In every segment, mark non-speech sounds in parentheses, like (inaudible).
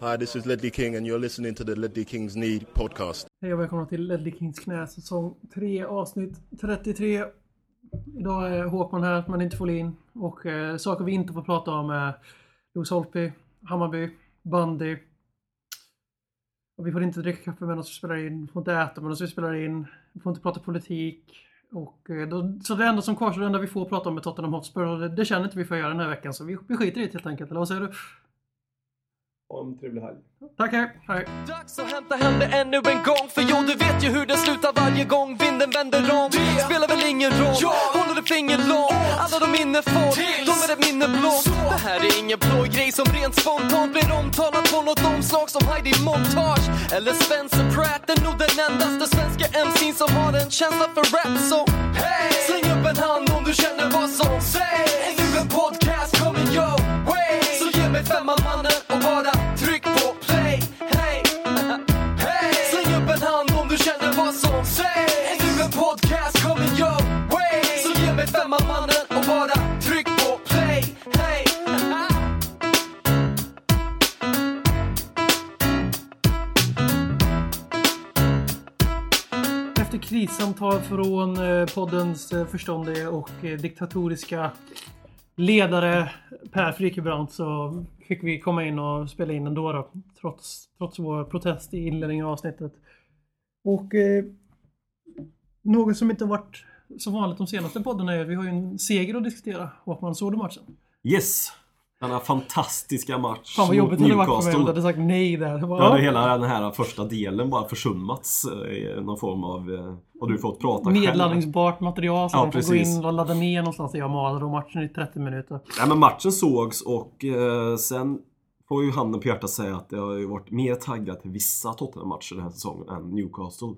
Hi, this is Ledley King, and you're listening to the Ledley Kings Need podcast. Hej och välkomna till Ledley Kings knä säsong 3 avsnitt 33. Idag är Håkman här men inte Folin. Och eh, saker vi inte får prata om är Louis Holtby, Hammarby, bandy. Och vi får inte dricka kaffe medan vi spelar in. Vi får inte äta medan vi spelar in. Vi får inte prata politik. Och, eh, då, så det enda som kvarstår, det enda vi får prata om är Tottenham Hotspur. Och det, det känner inte vi för att göra den här veckan så vi, vi skiter i det helt enkelt. Eller vad säger du? Ha en trevlig helg. Tack, hej! hej. Dags att hämta hem det ännu en gång För jo, du vet ju hur det slutar varje gång vinden vänder om. Det spelar väl ingen roll, håller du finger långt? Alla de minne får, de är ett minne blått Det här är ingen blå grej som rent spontant blir omtalat på något omslag som Heidi Montage. Eller Spencer Pratt, är nog den endaste svenska MC'n som har en känsla för rap. Så hey! släng upp en hand om du känner vad som sägs Är nu en podcast coming your way. Så ge mig femman mannen och bara tryck på play. Hey, hey. Släng upp en hand om du känner vad som sägs. Är nu en podcast? Coming your way. Så ge mig femman mannen och bara tryck på play. Hey. Efter krissamtal från eh, poddens eh, förståndiga förståndige och eh, diktatoriska ledare Per Frikebrant så fick vi komma in och spela in ändå då, trots, trots vår protest i inledningen av avsnittet. Och eh, något som inte varit så vanligt de senaste poddarna är att vi har ju en seger att diskutera. Och man såg du matchen? Yes! Denna fantastiska match Fan vad jobbigt det mot hade varit för mig om du hade sagt nej där. Bara, Ja, det hela den här första delen bara försummats eh, i någon form av... eh, Har du fått prata själv? Nedladdningsbart material så Ja, man får gå precis. in och ladda ner någonstans. Jag malade och matchen i 30 minuter. Nej men matchen sågs och eh, sen får ju handen på hjärtat säga att det har ju varit mer taggat till vissa Tottenham-matcher den här säsongen än Newcastle.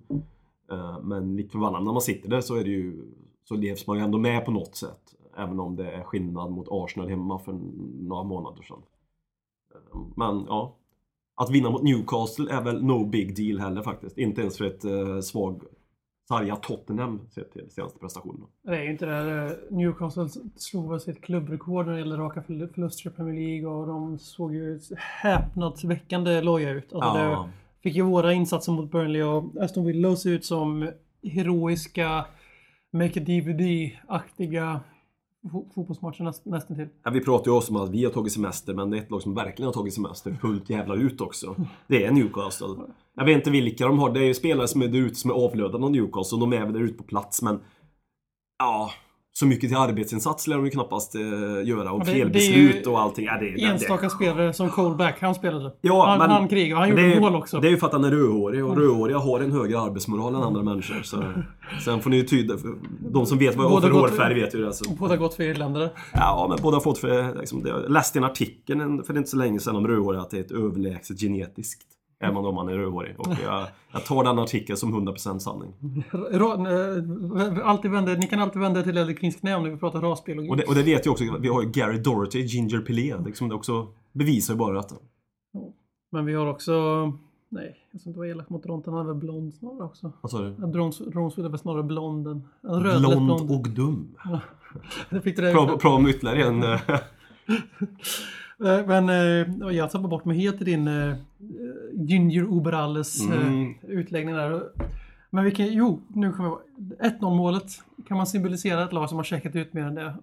Eh, men likt förbannat när man sitter där så är det ju så levs man ju ändå med på något sätt. Även om det är skillnad mot Arsenal hemma för några månader sedan. Eh, Men ja, att vinna mot Newcastle är väl no big deal heller faktiskt. Inte ens för ett eh, svag, sarga Tottenham sett till senaste prestationen. Det är ju inte det. eh, Newcastle slog väl sitt klubbrekord när det gäller raka förl- förluster i Premier League och de såg ju häpnadsväckande loja ut. Alltså det fick ju våra insatser mot Burnley och Aston Villa se ut som heroiska Make a DVD-aktiga fotbollsmatcher näst, nästan till. Ja, vi pratar ju också om att vi har tagit semester, men det är ett lag som verkligen har tagit semester fullt jävla ut också. Det är Newcastle. Jag vet inte vilka de har. Det är ju spelare som är där ute som är avlönade av Newcastle. De är väl där ute på plats, men... Ja, så mycket till arbetsinsats lär de ju knappast eh, göra. Och det- felbeslut och allting. Ja, det, Enstaka det, spelare som Coleback, han spelade. Ja, han, men- han krigade, han gjorde mål också. Det är ju för att han är rödhårig och rödhåriga har en högre arbetsmoral än andra människor. Så, sen får ni ju tyda... De som vet vad jag har för hårfärg vet ju det. Så. Båda gott för irländare. Ja, men båda har fått för... Liksom, jag läste en artikel för inte så länge sedan om rödhåriga att det är ett överlägset genetiskt. Även om man är rödhårig. Och jag, jag tar den artikeln som 100% sanning. Eh, alltid vända, ni kan alltid vända er till Kings knä om ni vill prata rasbiologi. Och det, och det vet jag också, vi har ju Gary Doherty, Ginger Pelé. Liksom det också bevisar ju bara detta. Men vi har också... Nej, jag ska inte vara elak mot Rontan. Han är väl blond snarare också. Vad sa du? Drons, Dronsfield är väl snarare blond än... En rödlätt Blond blond. och dum. (laughs) Fick det med ytterligare en... (laughs) eh, Men eh, jag tappade bort mig helt i din eh, Ginger Uberalles eh, Mm. utläggning där. Men vilken, jo, nu kommer jag 1-0 målet. Kan man symbolisera ett lag som har checkat ut mer än det?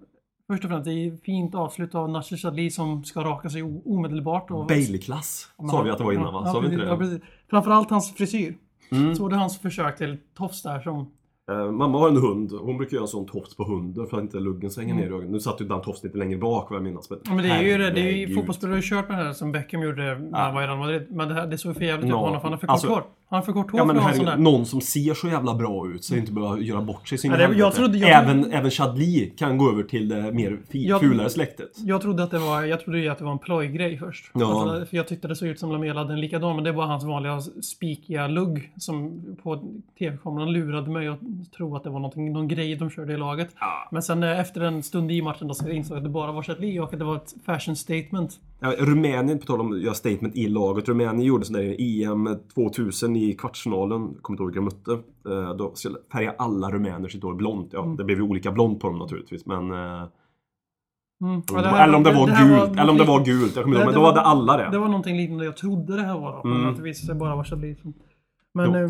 Först och främst, det är fint avslut av Nasser Chadli som ska raka sig omedelbart. Bailey-klass sa vi att det var innan va? Ja, Sa vi inte ja, det? precis. Framförallt hans frisyr. Mm. Så var det hans försök till tofs där som... Eh, mamma har en hund. Hon brukar göra en sån tofs på hunden för att inte luggen ska hänga ner i ögonen. Nu satt ju den tofsen lite längre bak vad jag minns. Mm. Ja, men det är ju det. Det är ju fotbollsspelare har ju kört med det här som Beckham gjorde när han var i Real Madrid. Men det, här, det såg för jävligt ut för han har för alltså- hår. Han har för kort hår Ja för men ha en sån där. någon som ser så jävla bra ut så inte behöver göra bort sig sin Ja, jag trodde jag- även, även Chadli kan gå över till det mer fi, Jag- fulare släktet. Jag trodde att det var, jag trodde ju att det var en plojgrej först. Ja. Alltså, för jag tyckte det såg ut som Lamela hade en likadan, men det var hans vanliga spikiga lugg som på tv-kameran lurade mig att tro att det var någon grej de körde i laget. Ja. Men sen eh, efter en stund i matchen då så insåg jag att det bara var Chatli och att det var ett fashion statement. Ja, Rumänien, på tal om att göra statement i laget. Rumänien gjorde sån där i EM 2000 i kvartsfinalen. Kommer inte ihåg vilka de mötte. Eh, Då färgade alla rumäner sitt hår blont. Ja, Mm. det blev ju olika blont på dem naturligtvis. Men eh, Mm. Ja, det här- Eller om det var här gult. Eller om det var gult. Jag kommer ihåg. Men då var det alla det. Det var någonting liknande jag trodde det här var. Då, Mm. Men att det visade sig bara vara Chablis. som- Men eh,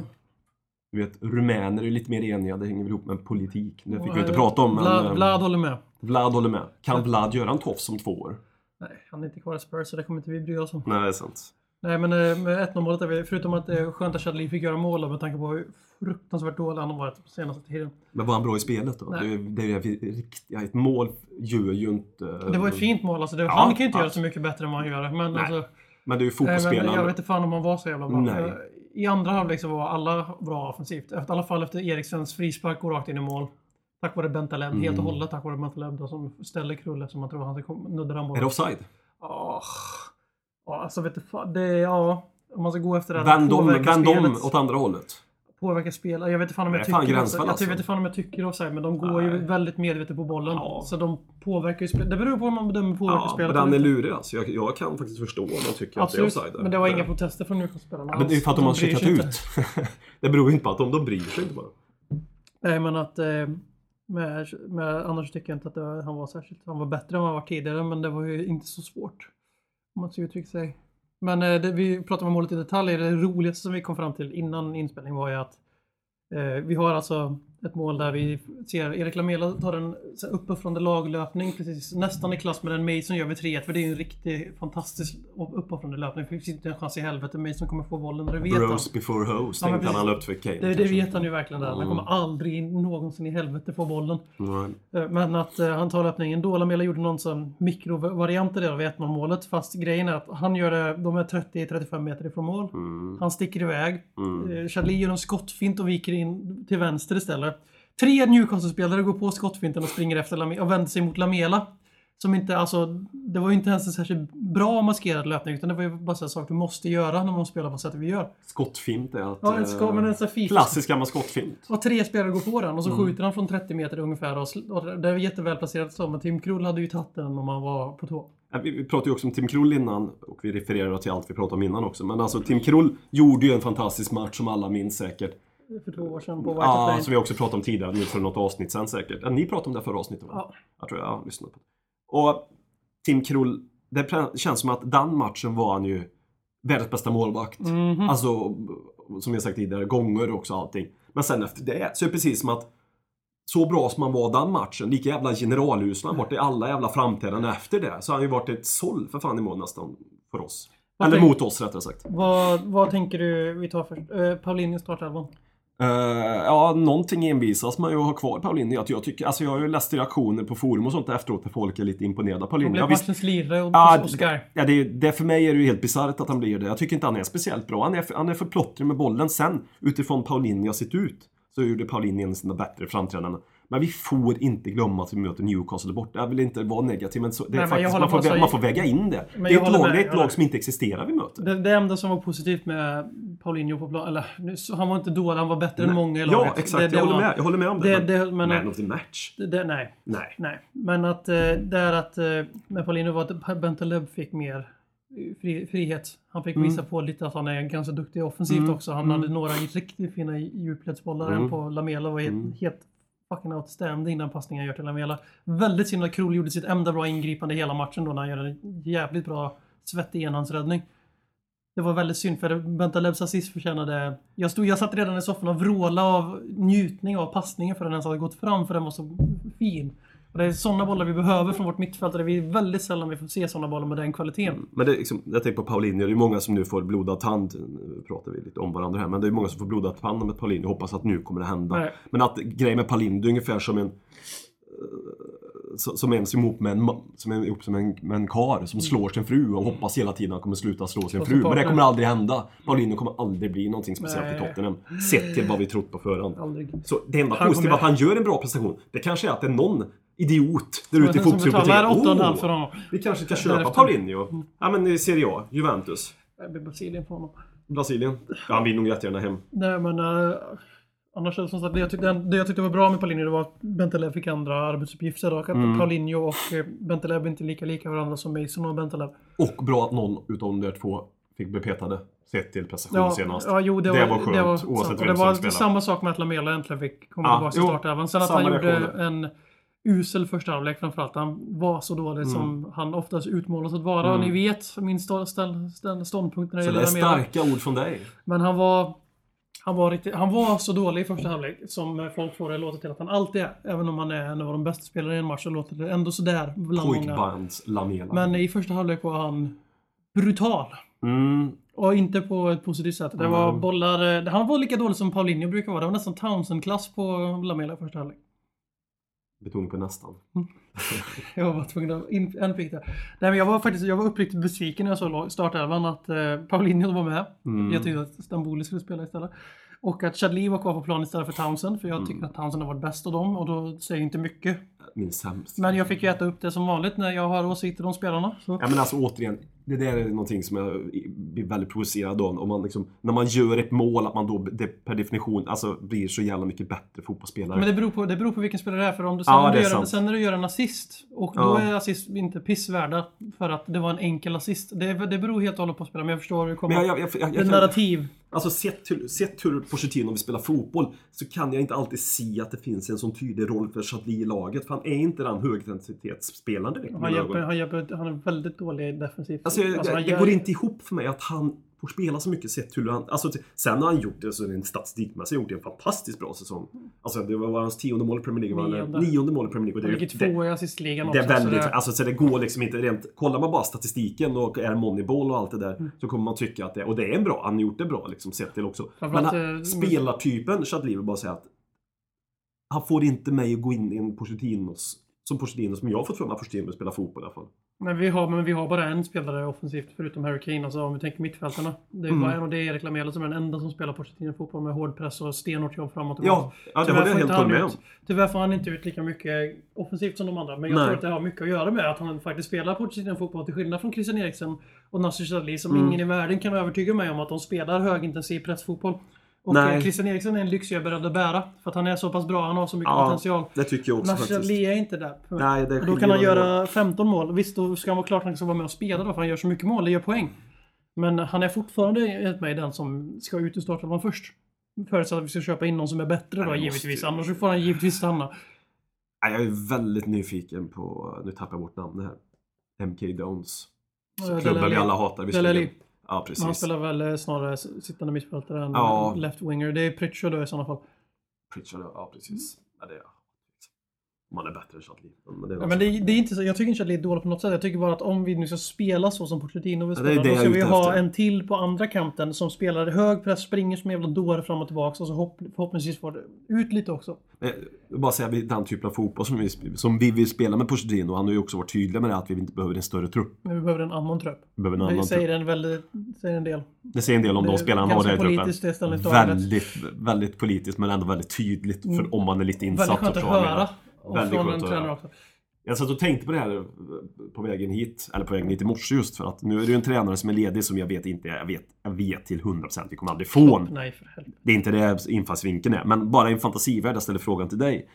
Du vet, rumäner är lite mer eniga. Det hänger väl ihop med politik. Det fick vi inte prata om. Men Vlad, eh, Vlad håller med. Vlad håller med. Kan Vlad göra en tofs om två år? Nej, han är inte kvar i Spurs så det kommer inte vi bry oss om. Nej, det är sant. Nej men eh, med 1-0 målet är vi, förutom att det är skönt att Chadli fick göra mål med tanke på hur fruktansvärt dålig han har varit på senaste tiden. Men var han bra i spelet då? Nej. Det, det riktiga. Ett mål gör ju inte... Det var ett fint mål alltså. Det, Ja, han kan ju inte göra absolut. så mycket bättre än vad han gör. Men Nej, alltså, Men det är ju nej, men fotbollsspelare. jag vet inte fan om han var så jävla bra. Nej. Eh, I andra halvlek så var alla bra offensivt. I alla fall efter Eriksens frispark går rakt in i mål. Tack vare Bentaleb. Mm. Helt och hållet tack vare Bentaleb då, som ställer Krulle som man tror han ska kom- nudda den Är bollen. det offside? Åh. Ja, alltså vet du fan. Det är, ja. Om man ska gå efter det. här, Vänd om, vänd om spelet. åt andra hållet. påverka spel. Jag vet inte fan om jag är tycker offside. Jag alltså. vet inte fan om jag tycker offside, men de går ju Nej. väldigt medvetet på bollen. Ja. Så de påverkar ju spelet. Det beror på hur man bedömer påverkar Ja, spelet. den är lurig alltså. Jag, jag kan faktiskt förstå om de tycker Absolut. att det är offside. Men det var inga protester från Newcastle-spelarna. Ja, men det är ju för att de har sig checkat inte. ut. (laughs) det beror ju inte på att de, de bryr sig inte bara. Nej, men att... Eh, med, med, annars tycker jag inte att det, var- han var särskilt... Han var bättre än vad han var tidigare, men det var ju inte så svårt. Om man ska uttrycka sig. Men eh, det, vi pratar om målet i detalj. Det roligaste som vi kom fram till innan inspelning var ju att eh, vi har alltså ett mål där vi ser Erik Lamela tar en uppifrån laglöpning precis nästan i klass med den Mason gör vid 3-1 för det är en riktig fantastisk uppoffrande löpning. Det finns inte en chans i helvete Mason kommer få bollen det vet han. Bros before hoes Ja, tänkte han han löpt för Kane. Det, det vet han ju verkligen där. Han Mm. kommer aldrig någonsin i helvete få bollen. Eh, Men att eh, han tar löpningen. Då Lamela gjorde någon sån mikrovariant där vid 1-0 målet. Fast grejen är att han gör det, de är 30-35 meter ifrån mål. Mm. Han sticker iväg. Mm. Eh, Charlie gör en skottfint och viker in till vänster istället. Tre Newcastle-spelare går på skottfinten och springer efter Lamela och vänder sig mot Lamela. Som inte, alltså, det var ju inte ens en särskilt bra maskerad löpning utan det var ju bara här sak du måste göra när man spelar på sättet vi gör. Skottfint är att... Ja, en ska, men en sån. Klassisk gammal skottfint. Och tre spelare går på den och så Mm. skjuter han från 30 meter ungefär. Och, och det är jätteväl placerat så, men Tim Krul hade ju tagit den om han var på tå. Vi vi pratade ju också om Tim Krull innan och vi refererar till allt vi pratade om innan också. Men alltså Tim Krull gjorde ju en fantastisk match som alla minns säkert. För två år sedan på White Ja, Hart som vi också pratade om tidigare, nu för något avsnitt sen säkert. Ja, ni pratade om det förra avsnittet va? Ja. Jag tror jag lyssnade på det. Och Tim Krull, det känns som att den matchen var han ju världens bästa målvakt. Mhm. Alltså, som jag sagt tidigare, gånger också allting. Men sen efter det så är det precis som att så bra som han var den matchen, lika jävla generalhuslig han varit i alla jävla framträdanden efter det. Så har han ju varit ett såll för fan i mål nästan för oss. Vad Eller mot oss rättare sagt. Vad, vad tänker du vi tar först? Uh, Paulinho startelvan. Uh, ja, någonting envisas man ju att ha kvar Paulinho. Att jag, tycker, alltså jag har ju läst reaktioner på forum och sånt efteråt där folk är lite imponerade av Han Paulinho. blev Ja, visst, matchens lirare och Ja, Oscar. ja, det, det för mig är det ju helt bisarrt att han blir det. Jag tycker inte han är speciellt bra. Han är, han är för plottrig med bollen. Sen, utifrån Paulinho har sett ut, så gjorde Paulinho en av sina bättre framträdanden. Men vi får inte glömma att vi möter Newcastle borta. Jag vill inte vara negativ, men så, det Nej, men faktiskt, man, får, vä- man får väga in det. Men det är ett lag, med, ett lag som inte existerar vi möter. Det, det enda som var positivt med Paulinho på plan, eller han var inte dålig, han var bättre än många i laget. Ja, exakt. Det, det jag, håller var- med, jag håller med om det. det- det- men- Man of the match? Det, nej, Nej. nej. Men att eh, det är att eh, med Paulinho var att Bentaleb fick mer eh, fri, frihet. Han fick Mm. visa på lite att han är ganska duktig offensivt Mm, också. Han mm. hade några riktigt fina djupledsbollar. Mm. På Lamela var helt, Mm. helt fucking outstanding den passningen han gör till Lamela. Väldigt synd att Krul gjorde sitt enda bra ingripande hela matchen då när han gör en jävligt bra svettig enhandsräddning. Det var väldigt synd för Bentalebs assist förtjänade... Jag, stod, jag satt redan i soffan och vrålade av njutning av passningen för den ens hade gått fram för den var så fin. Och det är sådana bollar vi behöver från vårt mittfält och det är väldigt sällan vi får se sådana bollar med den kvaliteten. Men det är liksom, jag tänker på Paulinho, det är många som nu får blodad tand. Nu pratar vi lite om varandra här, men det är många som får blodad tand med Paulinho. Jag hoppas att nu kommer det hända. Nej. Men att grejen med Paulinho, är ungefär som en... eh, Som en som är ihop med en, som är ihop som en, med en kar som slår sin fru och hoppas hela tiden att han kommer sluta slå sin fru. Men det kommer aldrig hända. Paulinho kommer aldrig bli någonting speciellt i. Tottenham. Sett till vad vi trott på förhand. Aldrig. Så det enda positiva att han gör en bra prestation, det kanske är att det är någon idiot där ute i Som 8,5 "Åh, för honom. vi kanske ska Därefter. köpa Paulinho. Ja men i Serie A, Juventus, Det blir Brasilien för honom. Brasilien. Ja, han vill nog jättegärna hem. Nej men... Uh, annars är det som sagt, det jag, tyckte, det jag tyckte var bra med Paulinho det var att Bentaleb fick andra arbetsuppgifter. Och att Mm. Paulinho och eh, Bentaleb är inte lika lika varandra som Mason och Bentaleb. Och bra att någon utav de där två fick bli petade. Sett till prestation Ja, senast. ja, jo, det, Det var, var skönt, det var, oavsett sant. Och vem det som var samma sak med att Lamela äntligen fick komma Ja, tillbaka till startelvan. Sen att han gjorde reaktioner. en usel första halvlek framförallt. Han var så dålig Mm. som han oftast utmålas att vara. Mm. Ni vet min stå, ställ, ställ, ståndpunkt när det Så det gäller är starka ord från dig. Men han var... Han var, riktigt, han var så dålig i första halvlek som folk får det låta till att han alltid är. Även om han är en av de bästa spelarna i en match så låter det ändå sådär bland många. Pojkbands Lamela. Men i första halvlek var han brutal. Mm, Och inte på ett positivt sätt. Det var bollar... eh, Han var lika dålig som Paulinho brukar vara. Det var nästan Townsend-klass på Lamela i första halvlek. Betoning på nästan. (laughs) Jag var tvungen att in, inpikta. Nej men jag var faktiskt jag var uppriktigt besviken när jag såg startelvan att eh, Paulinho var med. Mm. Jag tyckte att Stamboli skulle spela istället. Och att Chadli var kvar på plan istället för Townsend. För jag Mm. tycker att Townsend har varit bäst av dem och då säger inte mycket. Min sämst. Men jag fick ju äta upp det som vanligt när jag har åsikter om spelarna. Så. Ja men alltså återigen, det där är någonting som jag blir väldigt provocerad av. Om man liksom, när man gör ett mål, att man då det per definition alltså, blir så jävla mycket bättre fotbollsspelare. Men det beror, på, det beror på vilken spelare det är. För om du, sen, Ja, det du gör, sant. sen när du gör en assist och då Ja. är assist inte pissvärda för att det var en enkel assist. Det, det beror helt och hållet på spelaren. Men jag förstår hur det kommer. Men jag, jag, jag, jag, narrativ. Alltså sett, till, sett hur Pochettino vill spela fotboll så kan jag inte alltid se att det finns en sån tydlig roll för Chadli i laget. För han är inte den högintensitetsspelaren direkt Han, hjälper, han, hjälper, han är väldigt dålig defensivt. Alltså, Alltså, han det gör- går inte ihop för mig att han får spela så mycket sett hur han... Alltså, sen har han gjort det, så rent statistikmässigt gjort det en fantastiskt bra säsong. Alltså det var hans tionde mål i Premier League, Nionde. nionde mål i Premier League. Och ligger det, det, två i assistligan det också. är så väldigt, det- alltså så det går liksom inte rent, kollar man bara statistiken och är Moneyball och allt det där Mm. så kommer man tycka att det, och det är en bra, han har gjort det bra liksom sett till också. Men han, eh, spelartypen, Chadli bara säga att han får inte mig att gå in i en Pochettinos, som Pochettino, som jag har fått för mig att Pochettino spelar fotboll i alla fall. Men vi, har, men vi har bara en spelare offensivt förutom Harry Kane. Alltså om vi tänker mittfältarna. Det är, Mm. bara en och det är Erik Lamela som är den enda som spelar Pochettino-fotboll med hård press och stenhårt jobb framåt och. Ja, ja det det får helt håller med om. Tyvärr får han inte ut lika mycket offensivt som de andra. Men jag Nej. tror att det har mycket att göra med att han faktiskt spelar Pochettino-fotboll till skillnad från Christian Eriksen och Nasser Chadli som Mm. ingen i världen kan övertyga mig om att de spelar högintensiv pressfotboll. Och Nej. eh, Christian Eriksen är en lyx jag är beredd att bära. För att han är så pass bra, han har så mycket Ja, potential. Det tycker jag också faktiskt. Chadli är inte där. Nej, det då kan han några mål. göra 15 mål. Visst, då ska han vara klart att han ska vara med och spela då, för han gör så mycket mål. Det gör poäng. Men han är fortfarande enligt mig den som ska ut ur startelvan först. Förutsatt att vi ska köpa in någon som är bättre då, Nej, givetvis. måste- Annars får han givetvis stanna. Nej, jag är väldigt nyfiken på, nu tappar jag bort namnet här. MK. Ja, Klubben vi alla hatar visserligen. Ja, Men han precis. spelar väl eh, snarare sittande mittfältare än Ja. left-winger. Det är Pritchard då i sådana fall. Pritchard, ja precis. Ja, det är Man är bättre än Chadli. Men det är Ja, men det, det är inte så, jag tycker inte att det är dåligt på något sätt. Jag tycker bara att om vi nu ska spela så som Pochettino vill Ja, det spela, det då ska vi ha efter. en till på andra kanten som spelar hög press, springer som en jävla dåre fram och tillbaka och så hopp, förhoppningsvis får det ut lite också. Eh, Jag vill bara säga den typen av fotboll som vi, som vi vill spela med Pochettino. Han har ju också varit tydlig med det att vi inte behöver en större trupp. Men vi behöver en annan trupp. Vi behöver en Det annan säger trupp. en, väldigt, säger en del. Det säger en del om Det de spelarna har det i truppen. det. Väldigt, väldigt politiskt men ändå väldigt tydligt. För Mm. om man är lite insatt Väldigt skönt att höra. Menar. Och Väldigt från en tränare också. Jag satt och tänkte på det här på vägen hit, eller på vägen hit i morse just för att nu är det ju en tränare som är ledig som jag vet inte, jag vet, jag vet till 100% vi kommer aldrig få. Nej, för helvete. Det är inte det infallsvinkeln är, men bara i en fantasivärld, jag ställer frågan till dig.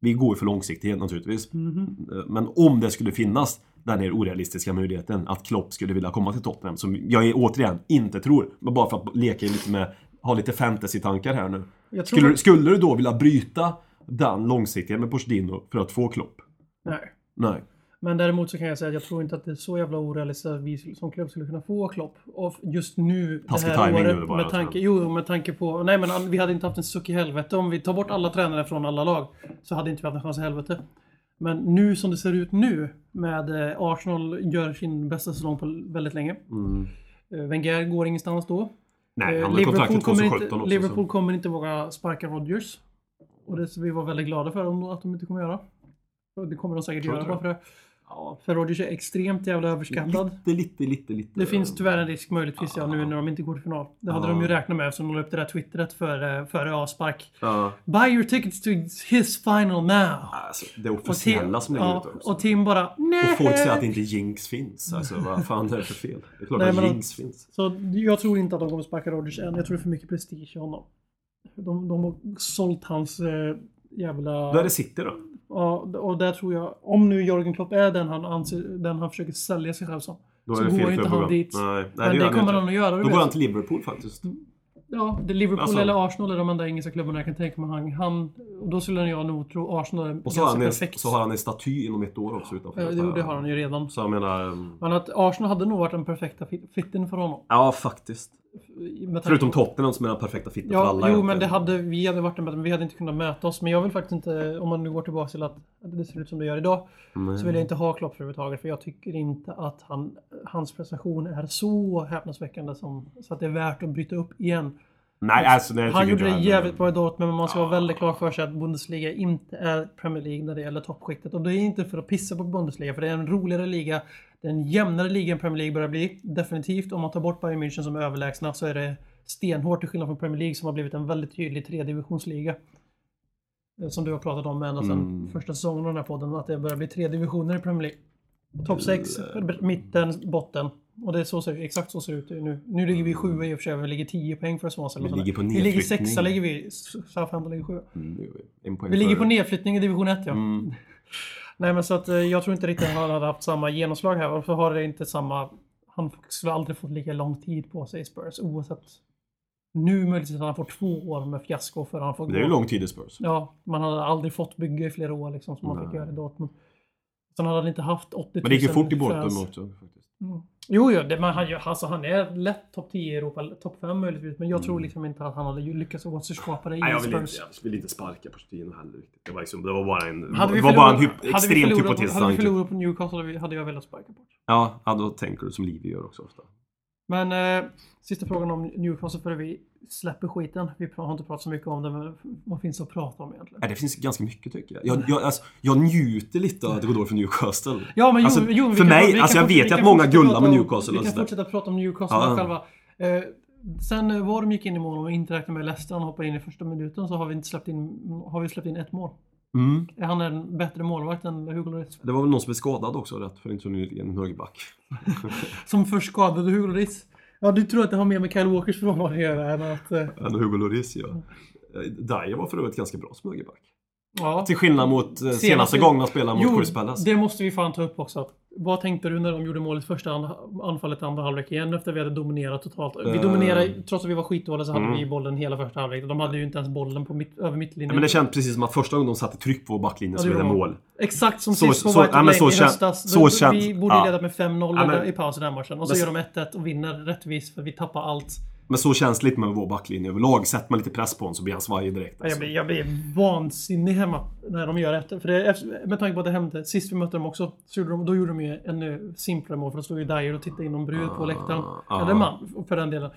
Vi går ju för långsiktighet naturligtvis. Mhm. Men om det skulle finnas den här orealistiska möjligheten att Klopp skulle vilja komma till Tottenham, som jag är, återigen inte tror, men bara för att leka lite med, ha lite fantasy-tankar här nu. Skulle, skulle du då vilja bryta den långsiktigheten med Pochettino för att få Klopp? Nej. Nej. Men däremot så kan jag säga att jag tror inte att det är så jävla orealistiskt att vi som klubb skulle kunna få Klopp. Och just nu, det Taskig här timing året, nu bara, med tanke, jo, med tanke på... Nej men vi hade inte haft en suck i helvete. Om vi tar bort alla tränare från alla lag så hade inte vi haft en chans i helvete. Men nu som det ser ut nu med eh, Arsenal gör sin bästa säsong på väldigt länge. Mm. Eh, Wenger går ingenstans då. Nej, Eh, han har kontraktet kommer 2017 inte, också. Liverpool kommer inte våga sparka Rodgers. Och det vi var väldigt glada för att de inte kommer göra. Det kommer de säkert göra bara för det. Ja, För Rodgers är extremt jävla överskattad. lite, lite, lite, lite. Det finns tyvärr en risk möjligtvis ja, nu Ja. när de inte går till final. Det hade Ja. de ju räknat med eftersom de la upp det där twittret före, före avspark. Ja, Buy your tickets to his final now. alltså, det officiella som ligger ja, ute också. och Tim bara nej. Och folk säger att inte jinx finns. Alltså vad fan är det för fel? Det är klart Nej, att jinx finns. Så jag tror inte att de kommer sparka Rodgers än. Jag tror det är för mycket prestige i honom. De, de har sålt hans eh, jävla... Då är det City då. Ja, och där tror jag, om nu Jörgen Klopp är den han, anser, den han försöker sälja sig själv som. Då Så är det går fel inte han dit. Nej, nej Men det, han kommer han att göra. Då går han till Liverpool faktiskt. Ja, det Liverpool Alltså- eller Arsenal är de enda engelska klubbarna jag kan tänka mig. Han, han, och då skulle jag nog tro Arsenal är Och så har, han ganska en, perfekt. så har han en staty inom ett år också utanför. Ja, det, det har han ju redan. Så jag menar... um, Men att Arsenal hade nog varit den perfekta fit- fitten för honom. Ja, faktiskt. Förutom Tottenham som är den perfekta fitten för Ja, alla. jo egentligen. men det hade, vi hade varit men vi hade inte kunnat möta oss. Men jag vill faktiskt inte, om man nu går tillbaka till att det ser ut som det gör idag, Nej. så vill jag inte ha Klopp överhuvudtaget. För jag tycker inte att han, hans prestation är så häpnadsväckande som, så att det är värt att bryta upp igen. Nej, alltså nej, Han gjorde det jävligt bra i Dortmund, men man ska Ja. vara väldigt klar för sig att Bundesliga inte är Premier League när det gäller toppskiktet. Och det är inte för att pissa på Bundesliga, för det är en roligare liga. Det är en jämnare liga än Premier League börjar bli. Definitivt, om man tar bort Bayern München som är överlägsna så är det stenhårt till skillnad från Premier League som har blivit en väldigt tydlig tredivisionsliga. Eh, Som du har pratat om ända sedan Mm. första säsongen av den här podden, att det börjar bli tre divisioner i Premier League. Topp 6, mitten, botten. Och det är så ser, exakt så ser det ut nu. Nu ligger vi sjua i och för sig, vi ligger 10 poäng för Swansea. Vi ligger på Vi ligger sexa, ligger vi. Southampton ligger sjua. Mm, Vi ligger på nedflyttning i division 1 ja. Mm. (laughs) Nej men så att eh, jag tror inte riktigt han hade haft samma genomslag här. Så har det inte samma... Han skulle aldrig fått lika lång tid på sig i Spurs oavsett. Nu möjligtvis att han får två år med fiasko för han får Det är ju lång tid i Spurs. Ja, man hade aldrig fått bygga i flera år liksom som man fick göra i Dortmund. Sen hade han inte haft 80 000 Men det gick ju fort i Bortom fans. också faktiskt. Mm. Jo, jo, det, men han, alltså, han är lätt topp 10 i Europa, topp 5 möjligtvis. Men jag tror liksom inte att han hade lyckats återskapa det i Mm. Nej, jag vill, inte, jag vill inte sparka Pochettino heller riktigt. Det var, liksom, det var bara en... Hade vi det var bara en hyp, extremt hypotetisk Hade vi förlorat på Newcastle hade jag velat sparka bort. Ja, ja, då tänker du som Livi gör också ofta. Men eh, sista frågan om Newcastle före vi släpper skiten. Vi har inte pratat så mycket om det, men vad finns att prata om egentligen? Nej, det finns ganska mycket tycker jag. Jag, jag, alltså, jag njuter lite av att det går dåligt för Newcastle. Ja, men jo, Alltså, jo, vi för kan- mig- vi kan alltså, jag vet ju att många gullar med Newcastle Vi kan sådär. fortsätta prata om Newcastle Ja. själva. Eh, sen eh, var de gick in i mål och inte räknade med Leicester, han hoppade in i första minuten, så har vi inte släppt in, har vi släppt in ett mål. Mm. Är han en bättre målvakt än Hugo Lloris? Det var väl någon som blev skadad också rätt för inte så nyligen, en högerback. (laughs) Som först skadade Hugo Lloris. Ja, du tror att det har mer med Kyle Walkers frånvaro att göra än att... Eh, än Hugo Lloris ja. Eh, Dyer var för övrigt ganska bra som högerback ja. Till skillnad mot eh, senaste, Senaste- gången han spelade mot Crystal Palace. det måste vi fan ta upp också. Vad tänkte du när de gjorde målet första an- anfallet andra halvlek igen efter vi hade dominerat totalt? Vi Eh. dominerade, trots att vi var skitdåliga så hade Mm. vi bollen hela första halvlek. De hade ju inte ens bollen på mitt, över mittlinjen. Men det känns precis som att första gången de satte tryck på backlinjen Ja, så blev det de. mål. Exakt som Så- sist på så- White ja, så i höstas. så känns- vi borde ja. ledat med 5-0 Ja, men- i paus i den matchen. Och så Men- gör de 1-1 och vinner rättvist för vi tappar allt. Men så lite med vår backlinje överlag. Sätter man lite press på honom så blir han svajig direkt. Jag Alltså. blir, jag blir vansinnig hemma när de gör rätt. För det, med tanke på att det hände sist vi mötte dem också. Så gjorde de, då gjorde de ju ännu simplare mål. För då stod ju Dyer och tittade in någon brud på läktaren. ah. Eller man, för den delen.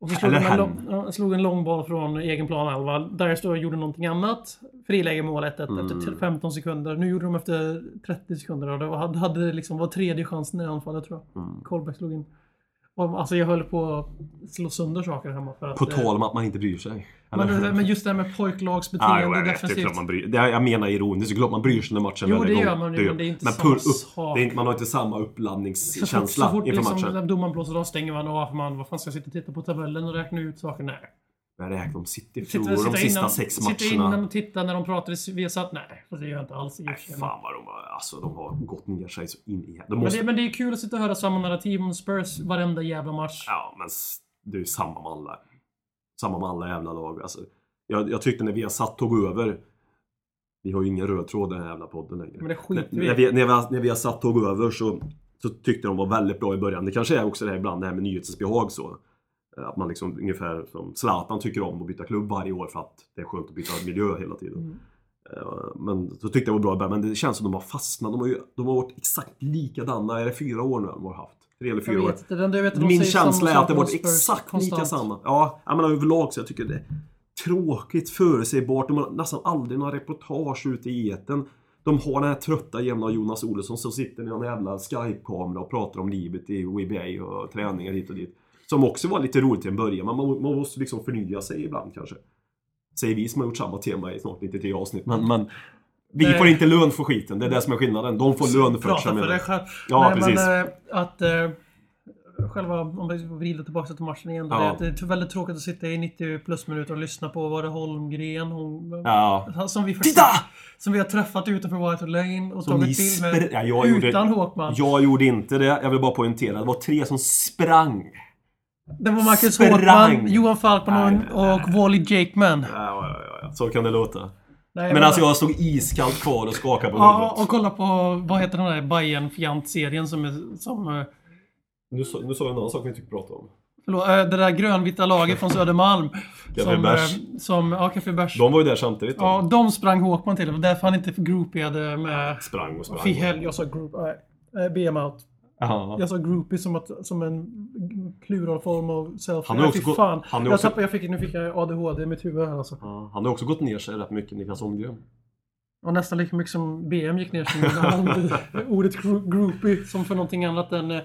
Och så slog, Eller de en lång, slog en lång boll från egen planhalva. Dyer stod och gjorde någonting annat. Friläge mål 1-1 Mm. efter t- 15 sekunder. Nu gjorde de efter 30 sekunder. Och det var, hade liksom var tredje chansen i anfallet tror jag. Mm. Kolbeck slog in. Alltså jag höll på att slå sönder saker hemma. För att, På eh, tal om att man inte bryr sig. men, men just det här med pojklagsbeteende jo, jag vet. Det är defensivt. klart man bryr det, är- Jag menar ironiskt. Det är klart man bryr sig när matchen Jo, väl är det igång. gör man ju, men det är inte samma pull upp, sak. det är inte, Man har inte samma Så fort, uppladdningskänsla så fort inför liksom, matchen. domaren blåser av stänger man av. Man, vad fan ska jag sitta och titta på tabellen och räkna ut saker? Nej. Jag räknar om City Sitta, förlorar de sitta, sista innan, sex sitta matcherna. innan och titta när de pratar i Viasat? Nej, det gör jag inte alls Nej, fan vad de har, alltså, de har gått ner sig så in i... De Men måste, det, men det är kul att sitta och höra samma narrativ om Spurs varenda jävla match. Ja, men det är ju samma med alla. Samma med alla jävla lag. Alltså, jag, jag tyckte när vi har satt tog över. Vi har ju ingen röd tråd i den här jävla podden längre. Men det skiter när, vi när, vi, när, vi, har- när vi har satt tog över så, så tyckte de var väldigt bra i början. Det kanske är också det här ibland det här med nyhetsbehag så. Eh, Att man liksom ungefär som Zlatan tycker om att byta klubb varje år för att det är skönt att byta miljö hela tiden. Mm. Eh, Men så tyckte jag var bra i början. Men det känns som de har fastnat. De har, ju, de har varit exakt likadana. Är det fyra år nu de har haft? Tre eller fyra år. inte, vet att Min känsla är att det om varit exakt konstant. lika samma. Ja, jag menar överlag så jag tycker det är tråkigt, förutsägbart. De har nästan aldrig några reportage ute i eten. De har den här trötta jävla Jonas Olsson som sitter i någon jävla Skype-kamera och pratar om livet i WBA och träningar hit och dit. Som också var lite roligt till en början, men man, man måste liksom förnya sig ibland kanske. Säger vi som har gjort samma tema i snart 93 avsnitt, men, men vi Nej. får inte lön för skiten, det är det som är skillnaden. De får lön för Prata för dig själv. Ja, Nej, precis. Men, äh, att äh, själva, om vi vrider tillbaka till matchen igen. Ja. Det, är väldigt tråkigt att sitta i 90 plus minuter och lyssna på, var det Holmgren? Hon, Ja. Som vi, för- Titta! som vi har träffat utanför White Lane och Som tagit bild med. ja, jag gjorde- utan Håkman. Jag gjorde inte det. Jag vill bara poängtera. Det var tre som sprang Det var Marcus Sprang. Håkman, Johan Falkman och, Wally Jakeman. Ja, ja, ja, ja. Så kan det låta. Nej, Men alltså jag stod iskallt kvar och skakade på Ja, huvudet. och kolla på, vad heter den där Bayern Fjant-serien som är, som... eh, Nu nu sa jag en annan sak vi inte fick prata om. Förlåt, eh, det där grönvita laget från Södermalm. (laughs) Café som, Bärs. eh, som, ja, Café Bärs. De var ju där samtidigt. då. Ja, de sprang Håkman till. Det var därför han inte groupiade med... Sprang och sprang. Fy hell, jag sa group... Nej, BM out. Ja. Jag sa groupie som, att, som en pluralform av selfie. Han har också gått- fan. han jag också- tappade, jag fick, nu fick jag ADHD i mitt huvud här alltså. Ja, Han har också gått ner sig rätt mycket, Niklas Holmgren. Och nästan lika mycket som BM gick ner sig. han Ordet gro- groupie som för någonting annat än eh,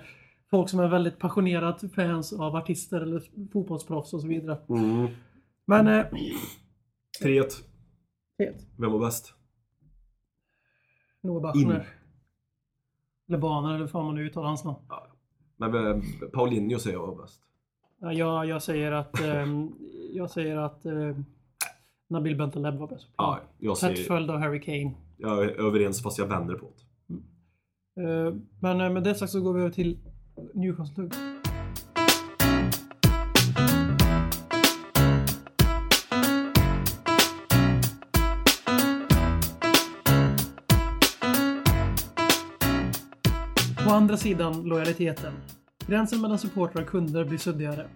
folk som är väldigt passionerat fans av artister eller fotbollsproffs och så vidare. Mm. Men... Eh, 3-1. fet. Vem var bäst? Noah Bachner. Eller Baner, eller hur man nu uttalar hans namn. Men eh, Paulinho säger jag bäst. Ja, jag, säger att... ehm, jag säger att... Eh, Nabil Bentaleb var bäst. Ja, jag, Tätt säger, följd av Harry Kane. jag är överens fast jag vänder på det. Eh, Men eh, med det sagt så går vi över till Newcastle. Andra sidan lojaliteten. Gränsen mellan supportrar och kunder blir suddigare.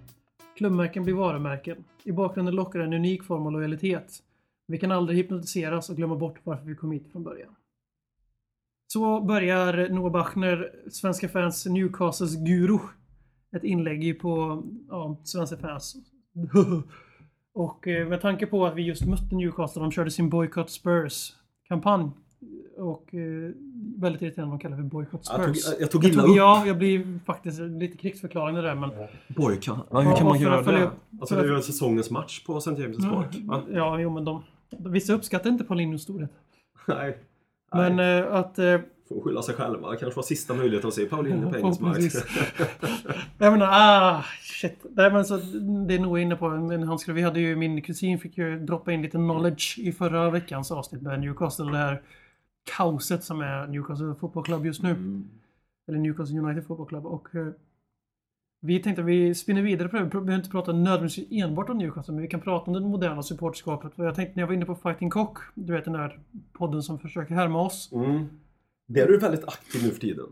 Klubbmärken blir varumärken. I bakgrunden lockar en unik form av lojalitet. Vi kan aldrig hypnotiseras och glömma bort varför vi kom hit från början. Så börjar Noah Bachner, svenska fans Newcastles guru. Ett inlägg på ja, svenska fans. (laughs) och eh, med tanke på att vi just mötte Newcastle, de körde sin Boycott Spurs-kampanj. Och eh, väldigt irriterande att de kallar för Boycott Jag tog, Spurs. jag tog Jag illa tog, upp. ja, jag blir faktiskt lite krigsförklaring där men... Boyka. Ja, hur kan man göra det? upp- Alltså det är ju säsongens match på St. James' Park. Va? Ja, jo men de... Vissa uppskattar inte Paulinhos storhet. Nej. Men Nej. eh, att... Eh, Får skylla sig själva. Det kanske var sista möjligheten att se Paulinho på engelsk mark. (laughs) Jag menar, ah, shit. Nej, men så, det är nog inne på. Men han skulle, vi hade ju, min kusin fick ju droppa in lite knowledge i förra veckans avsnitt med Newcastle. Det här kaoset som är Newcastle Football Club just nu. Mm. Eller Newcastle United Football Club. Och eh, vi tänkte att vi spinner vidare på det. Vi behöver inte prata nödvändigtvis enbart om Newcastle, men vi kan prata om det moderna supporterskapet. Jag tänkte när jag var inne på Fighting Cock, du vet den där podden som försöker härma oss. Mm. Där är du väldigt aktiv nu för tiden.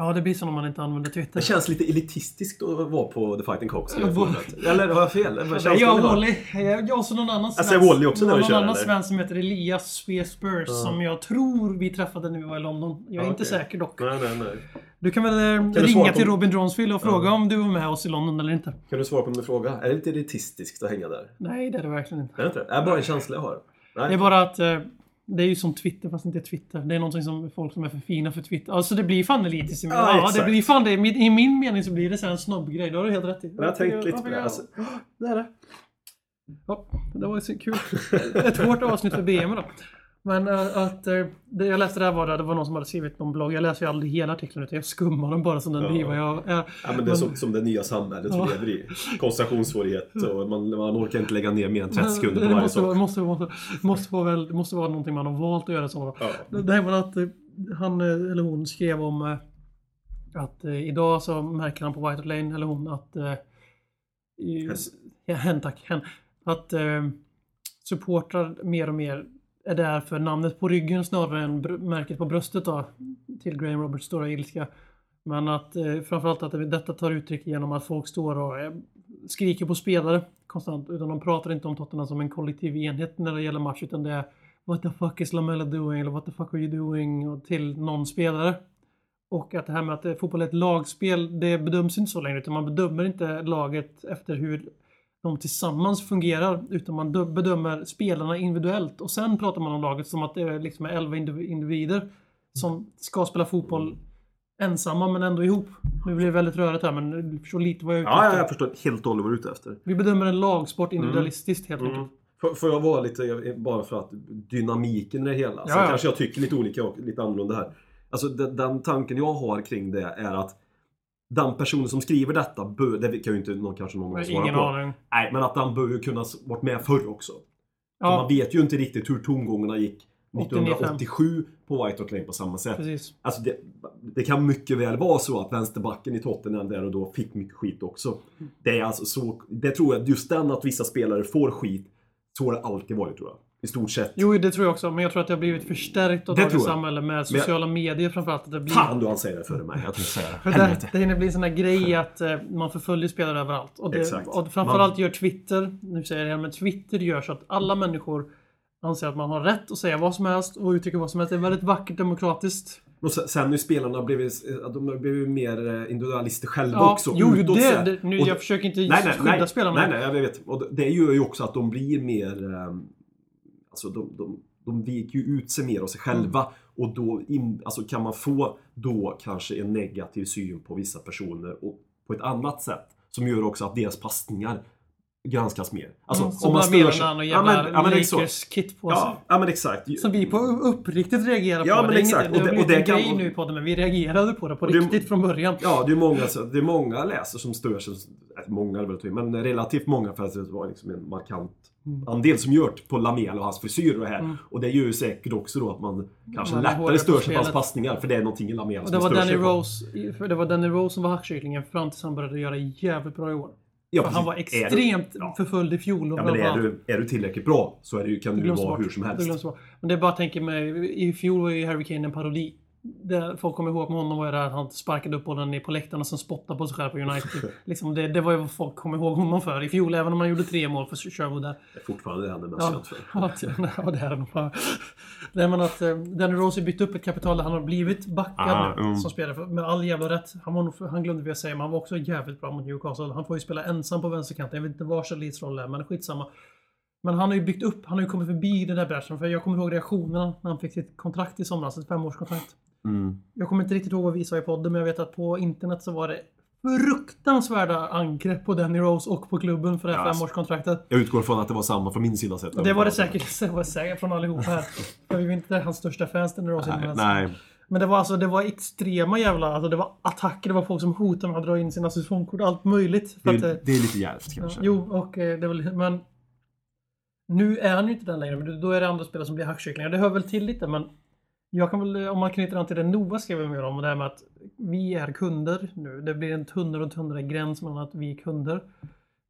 Ja, det blir så när man inte använder Twitter. Det känns lite elitistiskt att vara på The Fighting vad- Eller har jag fel? Vad känslan jag? Wally. Jag jag och så någon annan Jag säger Wally också när någon kör, annan eller? svensk som heter Elias Spe Spurs som jag tror vi träffade när vi var i London. Jag är Ja, inte säker dock. Nej, nej, nej. Du kan väl eh, ringa till Robin Dronsfield och fråga om du var med oss i London eller inte. Kan du svara på min fråga? Är det lite elitistiskt att hänga där? Nej, det är det verkligen inte. Är det inte det? Är bara en känsla jag har. Nej. Det är bara att eh, det är ju som Twitter fast inte Twitter. Det är någonting som folk som är för fina för Twitter. Alltså det blir fan elitiskt. Ja, Ja, det blir fan det. I min mening så blir det så en snobbgrej. Det har du helt rätt i. Jag har tänkt lite på det. Alltså, Det är det. Ja, det var ju så kul. Ett hårt avsnitt för BM då. Men äh, att äh, det jag läste där var det, det var någon som hade skrivit någon blogg. Jag läser ju aldrig hela artikeln utan jag skummar den bara som den Ja. diva jag är. ja, men det är som, som det nya samhället Ja. vi lever i. Koncentrationssvårighet och man, man orkar inte lägga ner mer än 30 sekunder på det varje måste, sak. måste, måste, måste, vara väl, det måste vara någonting man har valt att göra så. Ja. Det här var att eh, han eh, eller hon skrev om eh, att eh, idag så märker han på White Lane, eller hon, att eh, Hen. ja, hen tack, hen, att eh, supportrar mer och mer är där för namnet på ryggen snarare än br- märket på bröstet då, till Graham Roberts stora ilska. Men att eh, framförallt att detta tar uttryck genom att folk står och eh, skriker på spelare konstant. Utan de pratar inte om Tottenham som en kollektiv enhet när det gäller match. Utan det är What the fuck is Lamella doing? Eller What the fuck are you doing? Och till någon spelare. Och att det här med att fotboll är ett lagspel, det bedöms inte så längre. Utan man bedömer inte laget efter hur de tillsammans fungerar. Utan man dö- bedömer spelarna individuellt. Och sen pratar man om laget som att det är liksom är 11 indiv- individer som ska spela fotboll ensamma men ändå ihop. Nu blir det väldigt rörigt här men du förstår lite vad jag är ute Ja, ja, efter. jag förstår helt och hållet vad du är ute efter. Vi bedömer en lagsport individualistiskt helt Mm. enkelt. Får, får jag vara lite, bara för att dynamiken i det hela. Sen Ja, ja. kanske jag tycker lite olika och lite annorlunda här. Alltså den, den tanken jag har kring det är att den personen som skriver detta, bör, det kan ju inte någon, kanske någon svara Ingen på. aning. Nej, men att den bör ju kunna varit med förr också. Ja. Man vet ju inte riktigt hur tongångarna gick 1987 på White Hart Lane på samma sätt. Precis. Alltså det, det kan mycket väl vara så att vänsterbacken i Tottenham där och då fick mycket skit också. Det är alltså så, det tror jag, just den att vissa spelare får skit, så har det alltid varit tror jag. I stort sett. Jo, det tror jag också. Men jag tror att det har blivit förstärkt av Det dagens tror jag. samhälle med sociala medier framförallt. Att det blir... Fan du han säger det före mig, jag tänkte säga För det. det, det hinner bli en sån här grej att eh, man förföljer spelare överallt. Och, det, Exakt. och framförallt gör Twitter, nu säger jag det här, men Twitter gör så att alla människor anser att man har rätt att säga vad som helst och uttrycka vad som helst. Det är väldigt vackert demokratiskt. Och sen, har ju spelarna blivit, de har blivit mer eh, individualister själva Ja, också. jo, utåt det, det, nu, jag försöker inte nej, nej, skydda nej, spelarna. Nej, nej, jag vet. Och det gör ju också att de blir mer... Alltså de, de, de viker ju ut sig mer av sig själva. Mm. Och då in, alltså kan man få då kanske en negativ syn på vissa personer och på ett annat sätt. Som gör också att deras passningar granskas mer. Alltså mm, om man stör sig... och Ja, men- jävla ja, men exakt. Lakers-kit på sig. Ja, ja men exakt. Som vi på uppriktigt reagerar Ja, på. men det exakt. Inget, det Och det- och det en kan- grej nu på det, men vi reagerade på det på det- riktigt från början. Ja, det är många, det är många läsare som stör sig. äh, Många är det väl men relativt många för att det var liksom en markant. Andel som det på Lamel och hans frisyr och här. Och det gör ju säkert också då att man kanske Man lättare stör sig på hans passningar. För det är någonting i Lamel som det var Danny. Rose, för det var Danny Rose som var hackkycklingen fram tills han började göra jävligt bra i år. Ja, För han var. Är du- extremt ja. förföljd i fjol. och Ja, men är du, är du tillräckligt bra så är det, kan du glöms vara bort. hur som helst. Men det är bara att tänka mig, i fjol var ju Harry Kane en parodi. Det folk kommer ihåg med honom var ju det här att han sparkade upp bollen ner på läktaren och sen spottade på sig själv på United. (laughs) liksom det, det var ju vad folk kommer ihåg honom för i fjol, även om han gjorde tre mål för Sherwood där. Det är fortfarande det han är mest känd för. ja, det- är det nog. Nej men att eh, Danny Rose har byggt upp ett kapital där han har blivit backad Ah, nu mm. som spelare. För, med all jävla rätt. Han, var han glömde vi att säga, men han var också jävligt bra mot Newcastle. Han får ju spela ensam på vänsterkanten. Jag vet inte var Charlies roll är, men skitsamma. Men han har ju byggt upp, han har ju kommit förbi den där bräschen. För jag kommer ihåg reaktionerna när han fick sitt kontrakt i somras, ett femårskontrakt. Mm. Jag kommer inte riktigt ihåg vad vi sa i podden, men jag vet att på internet så var det fruktansvärda angrepp på Danny Rose och på klubben för det här Ja, alltså. femårskontraktet. Jag utgår från att det var samma från min sida sett. Det var det säkert, (laughs) det var säkert från allihop här. (laughs) För vi är inte hans största fans, Danny Rose. Nej, men- nej. Men det var alltså, det var extrema jävla, alltså det var attacker, det var folk som hotade med att dra in sina säsongskort, allt möjligt. Det, att, eh, är- det är lite djärvt ja, kanske. jo, och eh, det var lite- men nu är han ju inte den längre, men då är det andra spelare som blir hackkycklingar. Det hör väl till lite, men jag kan väl, om man knyter an till det Noah skrev mer om, det här med att vi är kunder nu. Det blir en tunnare och tunnare gräns mellan att vi är kunder.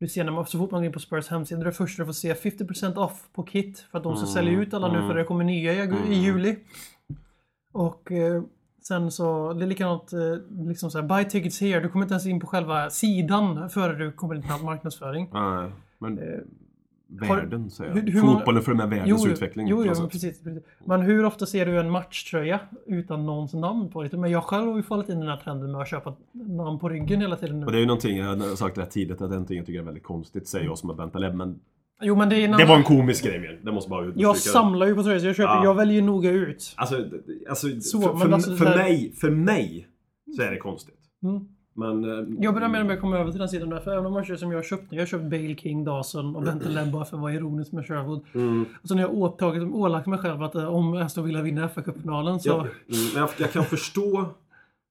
Du ser när man, så fort man går in på Spurs hemsida, det första du får se 50% off på kit. För att de ska Mm, sälja ut alla nu, mm. för det kommer nya i, i Mm. juli. Och eh, sen så, det är likadant, eh, liksom såhär, buy tickets here. Du kommer inte ens in på själva sidan före du kommer in på marknadsföring. Nej, men Eh, världen säger jag. hur många- Fotbollen för med världens utveckling. Jo, på jo men sätt. precis, precis. Men hur ofta ser du en matchtröja utan någons namn på det? Men jag själv har ju fallit in i den här trenden med att köpa namn på ryggen hela tiden nu. Och det är ju någonting, jag har sagt rätt tidigt, att det är någonting jag tycker är väldigt konstigt, säger jag som är Bentaleb, men Jo, men det är en det var en komisk grej mer. Det måste bara understryka. Jag samlar ju på tröjor, jag köper, Ja. jag väljer ju noga ut. Alltså, alltså, Så, för, för, alltså, för, mig, för mig så är det konstigt. Mm. Men... eh, Jag börjar mer och mer komma över till den sidan där, för även de matcher som jag har köpt nu, jag har köpt Bale, King, Dawson och Bentaleb bara för att vara ironisk med Sherwood. Mm, Och så när jag åtagit, ålagt mig själv att eh, om Aston Villa vinner FA-cupfinalen så... mm, men jag, jag kan förstå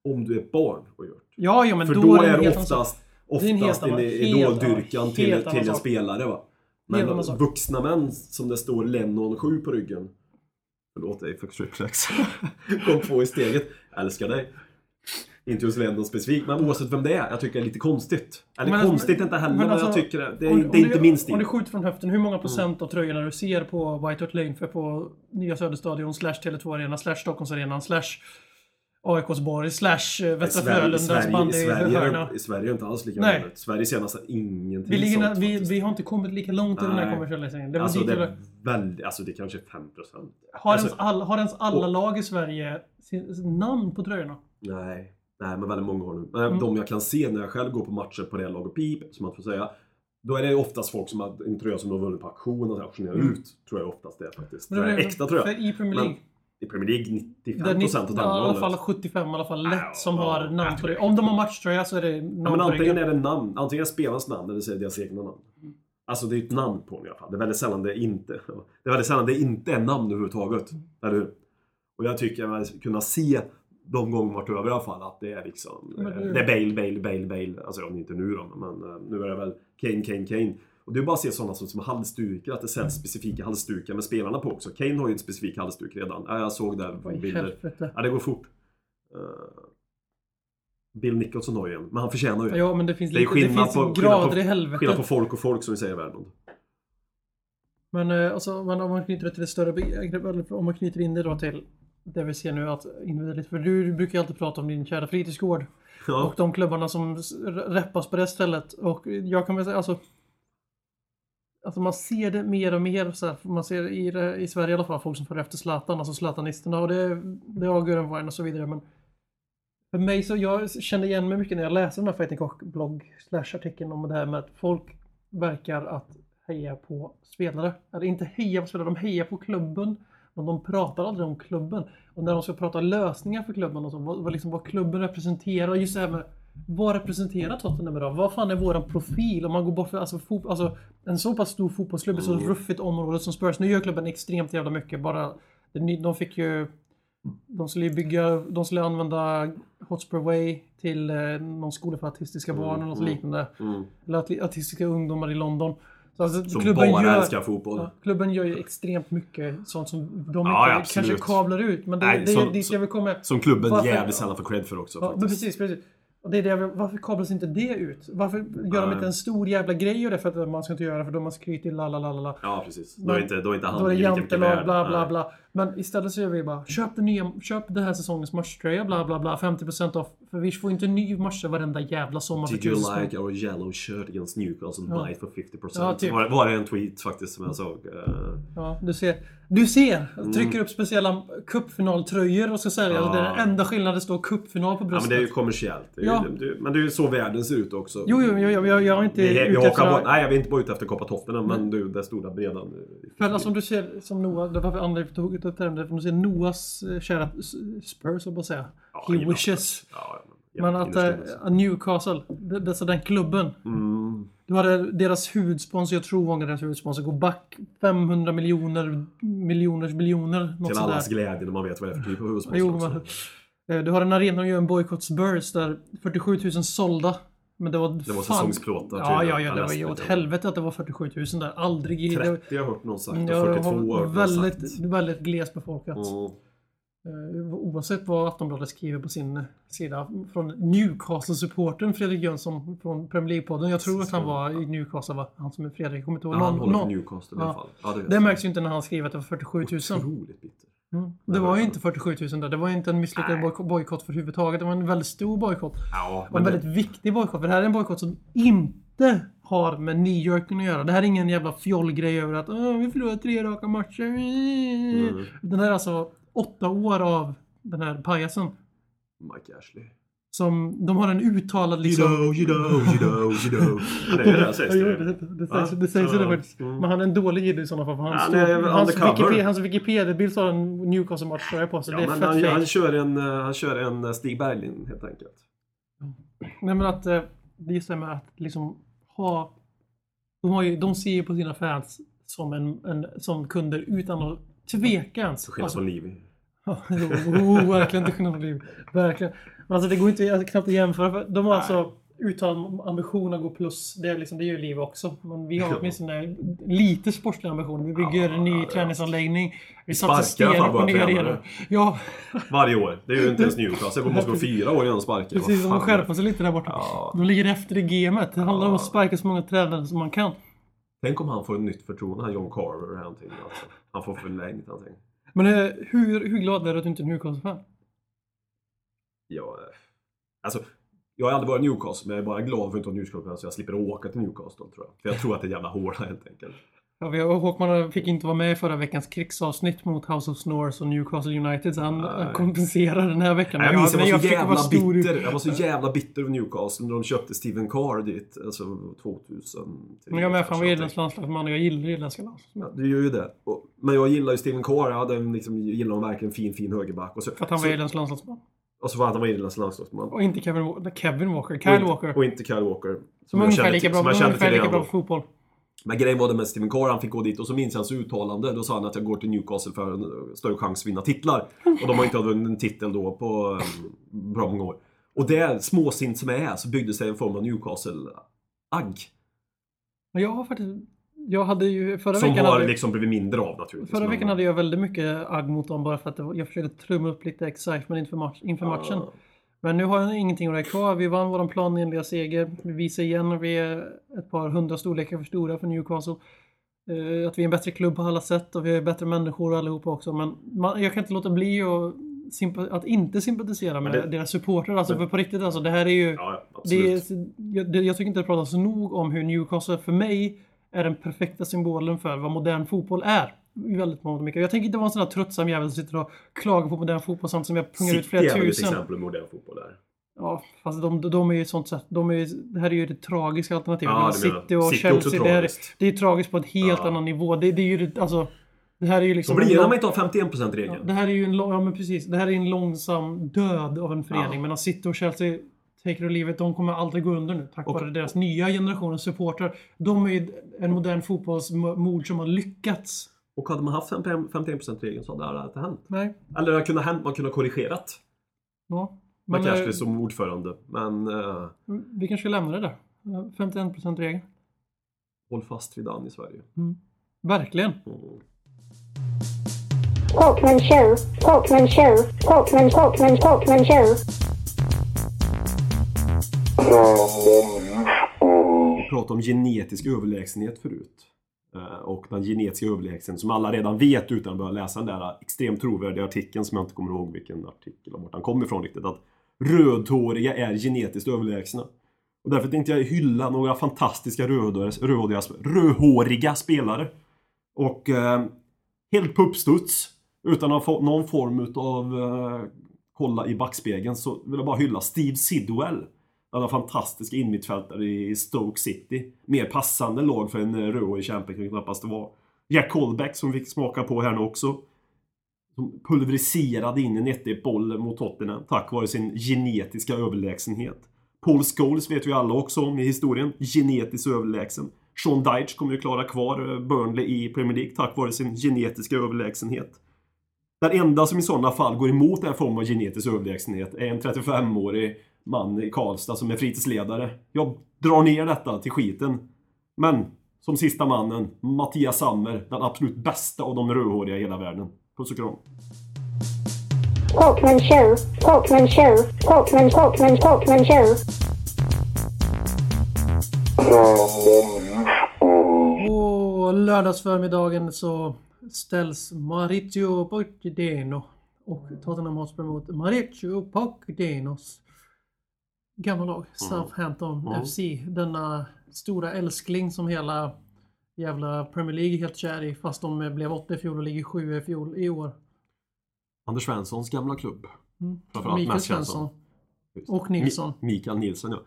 om du är barn och gör det. Ja, ja, men För då, då, är det oftast, oftast en idoldyrkan till, till en spelare va. Men vuxna män som det står Lennon 7 på ryggen. Förlåt dig för Triplex. Kom på i steget. Älskar dig. Inte just Lennon specifikt, men oavsett vem det är. Jag tycker det är lite konstigt. Eller Men alltså- konstigt inte heller, men men, alltså, jag tycker det. Det Om- det är inte du- min stil. Om du skjuter från höften, hur många procent av tröjorna du ser på White Hart Lane för på Nya Söderstadion, slash Tele2 Arena, slash Stockholmsarenan, slash AIKs borg, slash eh, I Västra Frölundas bandyhörna. i Sverige är det inte alls lika vanligt. Sverige ser nästan ingenting Vi, ligger, sånt vi, vi har inte kommit lika långt i den här kommersialiseringen. Det Alltså det är väldigt, alltså det är kanske är 5%. har, alltså- ens all, har ens alla och- lag i Sverige sin namn på tröjorna? Nej, nej men väldigt många har nu. Men Mm. de jag kan se när jag själv går på matcher på Real Lag och Pip, som man får säga. Då är det oftast folk som har en tröja som de vunnit på auktion och auktionerar Mm. ut. Tror jag oftast det är faktiskt. Men Det är det- äkta tröja. För i Premier Men League. I Premier League 95% Där ni, åt andra i alla hållet. fall 75 i alla fall Ja, lätt som ja, har namn på det. det. Om de har matchtröja så är det namn Ja, men antingen är det namn, antingen är spelarens namn eller så är det deras egna namn. Alltså det är ett namn på den i alla fall. Det är väldigt sällan det inte Det är väldigt sällan det inte är namn överhuvudtaget. Eller hur? Och jag tycker man ska kunna se de gånger varit över i alla fall att det är liksom eh, det- Det är Bale, Bale, Bale, Bale. Alltså ja, inte nu då men eh, nu är det väl Kane, Kane, Kane. Och det är bara att se sådana som, som halsdukar, att det säljs specifika halsdukar med spelarna på också. Kane har ju en specifik halsduk redan. Ja, jag såg där Vad i bilder. Ja, det går fort. Eh, Bill Nicholson har ju en, men han förtjänar ju en. Ja, men det finns, Det lite, det finns på- grader på- i helvetet. Skillnad på folk och folk som vi säger i världen. Men alltså, om man knyter det till ett större begrepp, eller om man knyter in det då till det vi ser nu att individuellt, för du brukar ju alltid prata om din kära fritidsgård Ja. och de klubbarna som reppas på det stället och jag kan väl säga alltså Alltså man ser det mer och mer så här, man ser i, det- i Sverige i alla fall folk som följer efter Zlatan, alltså Zlatanisterna och det, det har Göran Wein och så vidare men för mig så, jag kände igen mig mycket när jag läste den här Fighting Cock blogg slash artikeln om det här med att folk verkar att heja på spelare. Eller inte heja på spelare, de hejar på klubben. Men de pratar aldrig om klubben. Och när de ska prata lösningar för klubben och så, vad, vad, liksom, vad klubben representerar. Just det här med vad representerar Tottenham idag? Vad fan är våran profil? Om man går bort för alltså, fot, alltså, en så pass stor fotbollsklubb i så ruffigt område som Spurs. Nu gör klubben extremt jävla mycket. Bara, de, fick ju de skulle ju bygga, de skulle använda Hotspur Way till eh, någon skola för autistiska barn eller något mm. liknande. Mm. Eller autistiska ungdomar i London. Så alltså, Som klubben, bara gör, älskar fotboll. ja, klubben gör ju extremt mycket sånt som de Ja, inte kanske kablar ut. Men det, Nej, det, som- dit jag vill komma. Som klubben Varför- jävligt sällan får cred för också. Ja, precis, precis. Och det är det varför kablas inte det ut? Varför gör de inte en stor jävla grej av det för att man ska inte göra det för då man skryter la la la la. Ja, precis. Då är inte, då är inte han Då är lika mycket värd. bla bla Nej. bla. Men istället så gör vi bara köp den nya, köp den här säsongens matchtröja, bla bla bla. 50% off. För vi får inte en ny match varenda jävla sommar Did you 1000 spänn. like our yellow shirt against Newcastle? Ja. Buy it for 50%. Ja, typ. var, var det en tweet faktiskt som jag såg. eh, Ja, du ser. Du ser! Mm. Trycker upp speciella cupfinaltröjor och ska sälja. Ja. Det är den enda skillnaden det står cupfinal på Ja, bröstet. men det är ju kommersiellt. Det Ja. det, men det är ju så världen ser ut också. Jo, jo, jo, jo jag, jag är inte Vi, vi ute efter... nej, jag är inte bara ute efter koppartoftorna, men du, det stora breda. För alltså, om du ser som Noah, det var varför André tog ut termen, det för du ser Noahs eh, kära Spurs, så att säga. Ja, He wishes. Ja, Men att äh, Newcastle, det, det är så den klubben. Mm, Du hade deras huvudsponsor, jag tror var deras huvudsponsor, går back 500 miljoner, miljoners miljoner. Till allas glädje när man vet vad det är för typ av huvudsponsor Eh, du har en arena och gör en bojkott Spurs där 47 000 sålda. Men det var... Det var fan- säsongsplåtar Ja, ja, ja. Det var ju åt helvete att det var 47 000 där. Aldrig i... det- 30 har jag hört någon sagt och Jag 42 har hört någon sagt. väldigt, väldigt glest befolkat. Mm. Eh, Oavsett vad Aftonbladet skriver på sin sida. Från Newcastle-supporten Fredrik Jönsson från Premier League-podden. Jag tror att han var i Newcastle, va? Han som är Fredrik. Jag kommer inte ihåg. Ja, han Någon- håller på någon- Newcastle i alla fall. Ja, det, Det märks ju inte när han skriver att det var 47 000. Otroligt bitter. Mm. Det var ju inte 47 000 där. Det var inte en misslyckad bojk- bojkott för överhuvudtaget. Det var en väldigt stor bojkott. Ja, Och en men väldigt viktig bojkott. För det här är en bojkott som inte har med New York att göra. Det här är ingen jävla fjollgrej över att "Åh, vi förlorar tre raka matcher. Mm. Den här är alltså åtta år av den här pajasen. Mike Ashley. Som, de har en uttalad liksom... You know, you know, you know, you know. (laughs) Ja, det är det sägs Ja, det. det, sägs, det sägs det Ja. faktiskt. Mm. Men han är en dålig jidder i sådana fall. För han är väl hans. Wikipedia, hans Wikipedia-bild har en Newcastle-matchtröja på sig. Ja, det är men han, han, kör en, eh, han kör en eh, Stig Berglin helt enkelt. Nej men att eh, det är det med att liksom ha... De, har ju, de ser ju på sina fans som, en, en, som kunder utan att tveka ens. Till skillnad Alltså, från Livi. Ja, (laughs) verkligen till skillnad från liv. Verkligen. Men alltså det går inte knappt att jämföra. För de har alltså uttalad ambition att gå plus. Det är, liksom, det gör ju liv också. Men vi har åtminstone lite sportslig ambition. Vi bygger Ja, en ny ja, träningsanläggning. Vi satsar i alla fall sten på tränare. igen. Ja, (laughs) Varje år. Det är ju inte ens Newcastle. Det måste gå fyra år innan de sparkar. precis. De skärpa sig lite där borta. Ja. De ligger efter i gamet. Det handlar om att sparka så många tränare som man kan. Tänk om han får ett nytt förtroende, han John Carver eller någonting. Alltså. Han får förlängt någonting. Men eh, hur, hur glad är du att du inte är Newcastle-fan? Ja, eh, alltså, jag har aldrig varit i Newcastle, men jag är bara glad för att inte Newcastle så jag slipper åka till Newcastle tror jag. För jag tror att det är jävla hårda helt enkelt. Ja, vi- Håkman fick inte vara med i förra veckans krigsavsnitt mot House of Snores och Newcastle United så han Nej. kompenserar den här veckan. Nej, jag minns jag men var så vara jävla stor bitter. Jag var så jävla bitter över Newcastle när de köpte Steven Carr dit. Alltså 2003. Men jag med, för han var irländsk landslagsman och jag gillar irländska landslagsmän. Ja, du gör ju det. Och, men jag gillar ju Steven Carr. Jag hade en, liksom, gillar honom verkligen fin, fin högerback. Så, För att han var irländsk landslagsman. Och så var han, var irländsk landslagsman. Och inte Kevin, Kevin Walker, Och Kyle inte- Walker. Och inte Kyle Walker. Som jag ungefär kände lika till- bra, som jag ungefär till lika bra på fotboll. Men grejen var det med Steven Carr, han fick gå dit och så minns jag hans uttalande. Då sa han att jag går till Newcastle för en eh, större chans att vinna titlar. Och de har inte vunnit en titel då på um, bra många år. Och det, småsint som jag är, så byggde sig en form av Newcastle-agg. Jag har faktiskt... Jag hade ju förra Som veckan... har hade, liksom blivit mindre av naturligtvis. förra men- veckan hade jag väldigt mycket agg mot dem bara för att jag försökte trumma upp lite excitement inför, match, inför matchen. Ja. Men nu har jag ingenting att räkna kvar. Vi vann vår planenliga seger. Vi visar igen att vi är ett par hundra storlekar för stora för Newcastle. Eh, att vi är en bättre klubb på alla sätt och vi är bättre människor allihopa också. Men man, jag kan inte låta bli att, inte sympatisera med det- deras supportrar. Alltså Men- för på riktigt alltså, det här är ju... Ja, Det jag, det, jag tycker inte det pratas nog om hur Newcastle för mig är den perfekta symbolen för vad modern fotboll är. Väldigt många mycket. Jag tänker inte vara en sån här tröttsam jävel som sitter och klagar på modern fotboll samtidigt som jag pungar ut City flera är väl ett tusen. exempel modern fotboll där. Ja, fast de, de är ju sånt sätt. De är, det här är ju det tragiska alternativet. Ja, City och City är Chelsea, det, är, tragiskt. det är tragiskt på ett helt Ja. annan nivå. Det, det är ju alltså... Det här är ju liksom... blir en det när lång- man inte har 51% Ja, det här är ju en, ja, men precis. Det här är en långsam död av en förening. Ja. Medan City och Chelsea take it livet, de kommer aldrig gå under nu. Tack Och- vare deras nya generationens supportrar. De är ju en modern fotbollsmord som har lyckats. Och hade man haft 51%, 51% regeln så hade det inte hänt. Nej. Eller det hade kunnat hänt, man kunde ha korrigerat. Ja. Men kanske eh, som ordförande. Men eh, vi kanske ska lämna det där. Ja, 51% regel. håll fast vid den i Sverige. Verkligen. Mm. Porkman Show, Porkman Show, Porkman, Porkman, Porkman Show. Vi pratade om genetisk överlägsenhet förut. Eh, och den genetiska överlägsenheten som alla redan vet utan att börja läsa den där extremt trovärdiga artikeln som jag inte kommer ihåg vilken artikel och vart den kom ifrån riktigt. Att rödhåriga är genetiskt överlägsna. Och därför tänkte jag hylla några fantastiska rödhåriga, rödhåriga, rödhåriga spelare. Och eh, helt på uppstuds, utan att få någon form utav eh, kolla i backspegeln, så vill jag bara hylla Steve Sidwell. Han har fantastiska innermittfältare i Stoke City. Mer passande lag för en eh, rödhårig kämpe kan det knappast vara. Jack Colback som vi fick smaka på här nu också. Som pulveriserade in en 1 boll mot Tottenham tack vare sin genetiska överlägsenhet. Paul Scholes vet vi alla också om i historien. Genetiskt överlägsen. Sean Dyche kommer ju klara kvar eh, Burnley i Premier League tack vare sin genetiska överlägsenhet. Den enda som i sådana fall går emot den här formen av genetisk överlägsenhet är en 35-årig man i Karlstad som är fritidsledare. Jag drar ner detta till skiten. Men som sista mannen, Mattias Sammer, den absolut bästa av de rödhåriga i hela världen. Puss och kram. Porkman Show, Porkman Show, Porkman, Porkman, Porkman Show. På lördagsförmiddagen så ställs Maurizio Pochettino och Tottenham Hotspur mot Maurizio Pochettinos gamla lag, Southampton Mm. FC. Denna stora älskling som hela jävla Premier League är helt kär i fast de blev åtta i fjol och ligger sju i fjol i år. Anders Svenssons gamla klubb. Mm. Framförallt Mikael Svensson. Just. Och Nilsson. Mi- Mikael Nilsson ja.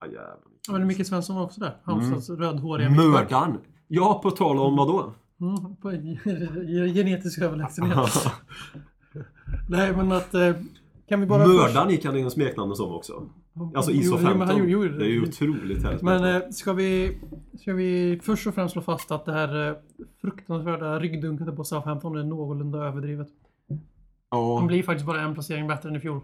ja jävlar. Ja, men Mikael Svensson var också där. Halmstads Mm. rödhåriga. Mördaren! Ja, på tal om vad då? Mm, på (laughs) genetisk överlägsenhet. (laughs) Nej men att... eh, Kan vi bara... Mördaren gick han in smeknamn som också. Alltså Jo, ISO jo, men 15. han gjorde det. Det är ju otroligt härligt. Men eh, ska vi, ska vi först och främst slå fast att det här eh, fruktansvärda ryggdunket på Southampton är någorlunda överdrivet. Ja, blir faktiskt bara en placering bättre än i fjol.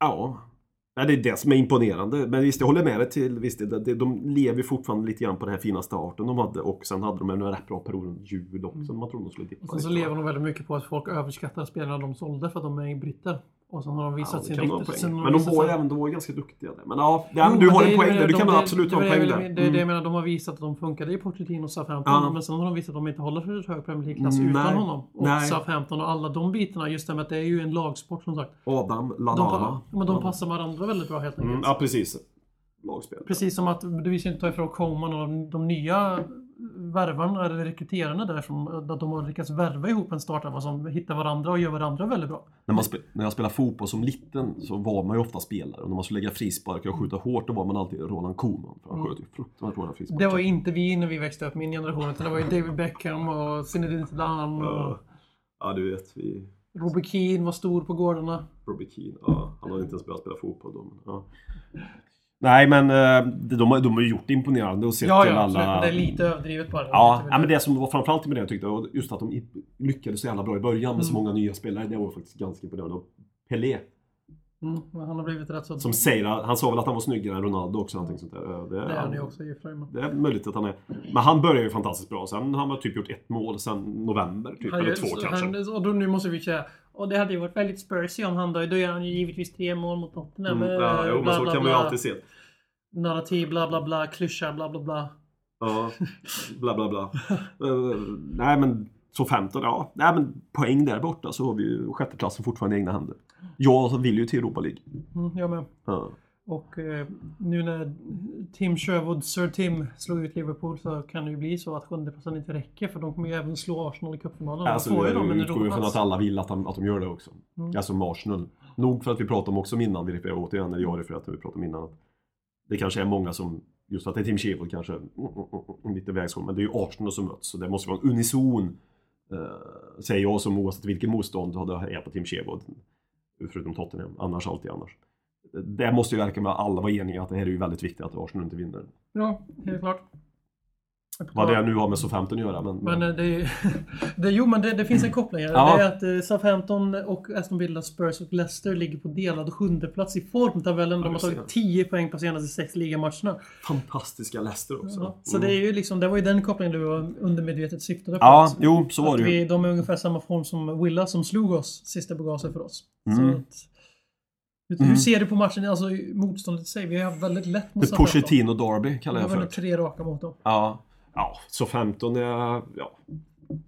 ja. Nej, det är det som är imponerande. Men visst, jag håller med dig till visst, det, det, de lever fortfarande lite grann på den här fina starten de hade och sen hade de en rätt bra period under jul också. Man trodde de skulle dippa Och sen så lever de väldigt mycket på att folk överskattar spelarna de sålde för att de är britter. Och sen har de visat Ja, det en riktigt... sen Men de sig- ju även, de var ganska duktiga där. Men ja, ja Jo, du har det en poäng där. Du de- kan det- absolut det ha en poäng det- där. Det är det jag Mm. menar, de har visat att de funkade i Pochettino och Southampton. Ja. Men sen har de visat att de inte håller för hög Premier League-klass Mm, utan nej. honom. Och Nej. Southampton och alla de bitarna. Just det med att det är ju en lagsport som sagt. Adam De, Lallana. men de passar varandra väldigt bra helt enkelt. Mm, ja, precis. Lagspel. Precis som att du ska inte ta ifrån Coman och de, de nya värvarna eller rekryterarna där som att de har lyckats värva ihop en startelva som hittar varandra och gör varandra väldigt bra. När, man när jag spelade fotboll som liten så var man ju ofta spelare. Och när man skulle lägga frisparkar och skjuta hårt då var man alltid Roland Koeman. För han sköt ju fruktansvärt hårda frisparkar. Det var ju inte vi när vi växte upp, min generation. Utan det var ju David Beckham och Zinedine Zidane och Ja. Ja, du vet. Vi... Robbie Keane var stor på gårdarna. Robbie Keane. Ja, han hade inte ens börjat spela fotboll då. Men, ja. Nej, men eh, de, har, de har gjort det imponerande och sett Ja, till ja, absolut. alla... Men det är lite överdrivet bara. Ja, ja, men det som var framförallt imponerande tyckte jag var just att de lyckades så jävla bra i början med så Mm. många nya spelare. Det var faktiskt ganska imponerande. Och Pelé. Mm, han har blivit rätt så... Som säger, han sa väl att han var snyggare än Ronaldo också, någonting sånt där. Det, Det är han ju också i och Det är möjligt att han är. Men han börjar ju fantastiskt bra. Sen har han typ gjort ett mål sen november, typ. Han eller två så kanske. Han, och då, nu måste vi säga, och det hade ju varit väldigt Spursy om han då, då gör han ju givetvis tre mål mot Tottenham. Mm, eh, ja, jo, men så kan man ju alltid se. Narrativ, bla bla bla, klyscha, bla bla bla. Ja, (laughs) bla bla bla. Eh, nej men så 15, ja. Nej men poäng där borta så har vi ju sjätteplatsen fortfarande i egna händer. Jag vill ju till Europa League. Mm, jag med. Ja. Och eh, nu när Tim Sherwood, Sir Tim, slog ut Liverpool så kan det ju bli så att sjundeplatsen inte räcker för de kommer ju även slå Arsenal i cupfinalen. Alltså, Då får ju jag de en utgår ju från att alla vill att de, att de gör det också. Mm. Alltså med Arsenal. Nog för att vi pratade om också innan, vi refererar återigen, eller jag refererar till vi pratade om innan. Att det kanske är många som, just för att det är Tim Sheffield kanske, mm mm, mm, mm, mm, lite vägskål, men det är ju Arsenal som möts. Så det måste vara en unison, eh, säger jag som oavsett vilket motstånd hade jag på Tim Sheffield. Förutom Tottenham, annars alltid annars. Det måste ju verkligen vara alla vara eniga att det här är ju väldigt viktigt att Arsenal inte vinner. Ja, helt klart. Vad det nu har med Southampton att göra, men... Men eh, det, (laughs) det, jo, men det, det finns en koppling här. Ja. Det är att eh, Southampton och Aston Villa, Spurs och Leicester ligger på delad sjunde plats i formtabellen. De har tagit 10 poäng på senaste sex ligamatcherna. fantastiska Leicester också. Ja, så Mm. det är ju liksom, det var ju den kopplingen du undermedvetet syftade på. Ja, jo, så var det ju. vi, De är ungefär samma form som Willa som slog oss sista bagaget för oss. Mm. Att, hur, Mm. ser du på matchen, alltså motståndet i sig? Vi har haft väldigt lätt mot The Pochettino Derby Vi kallar har jag för vunnit det. tre raka mot dem. Ja. Ja, så 15 är... Ja.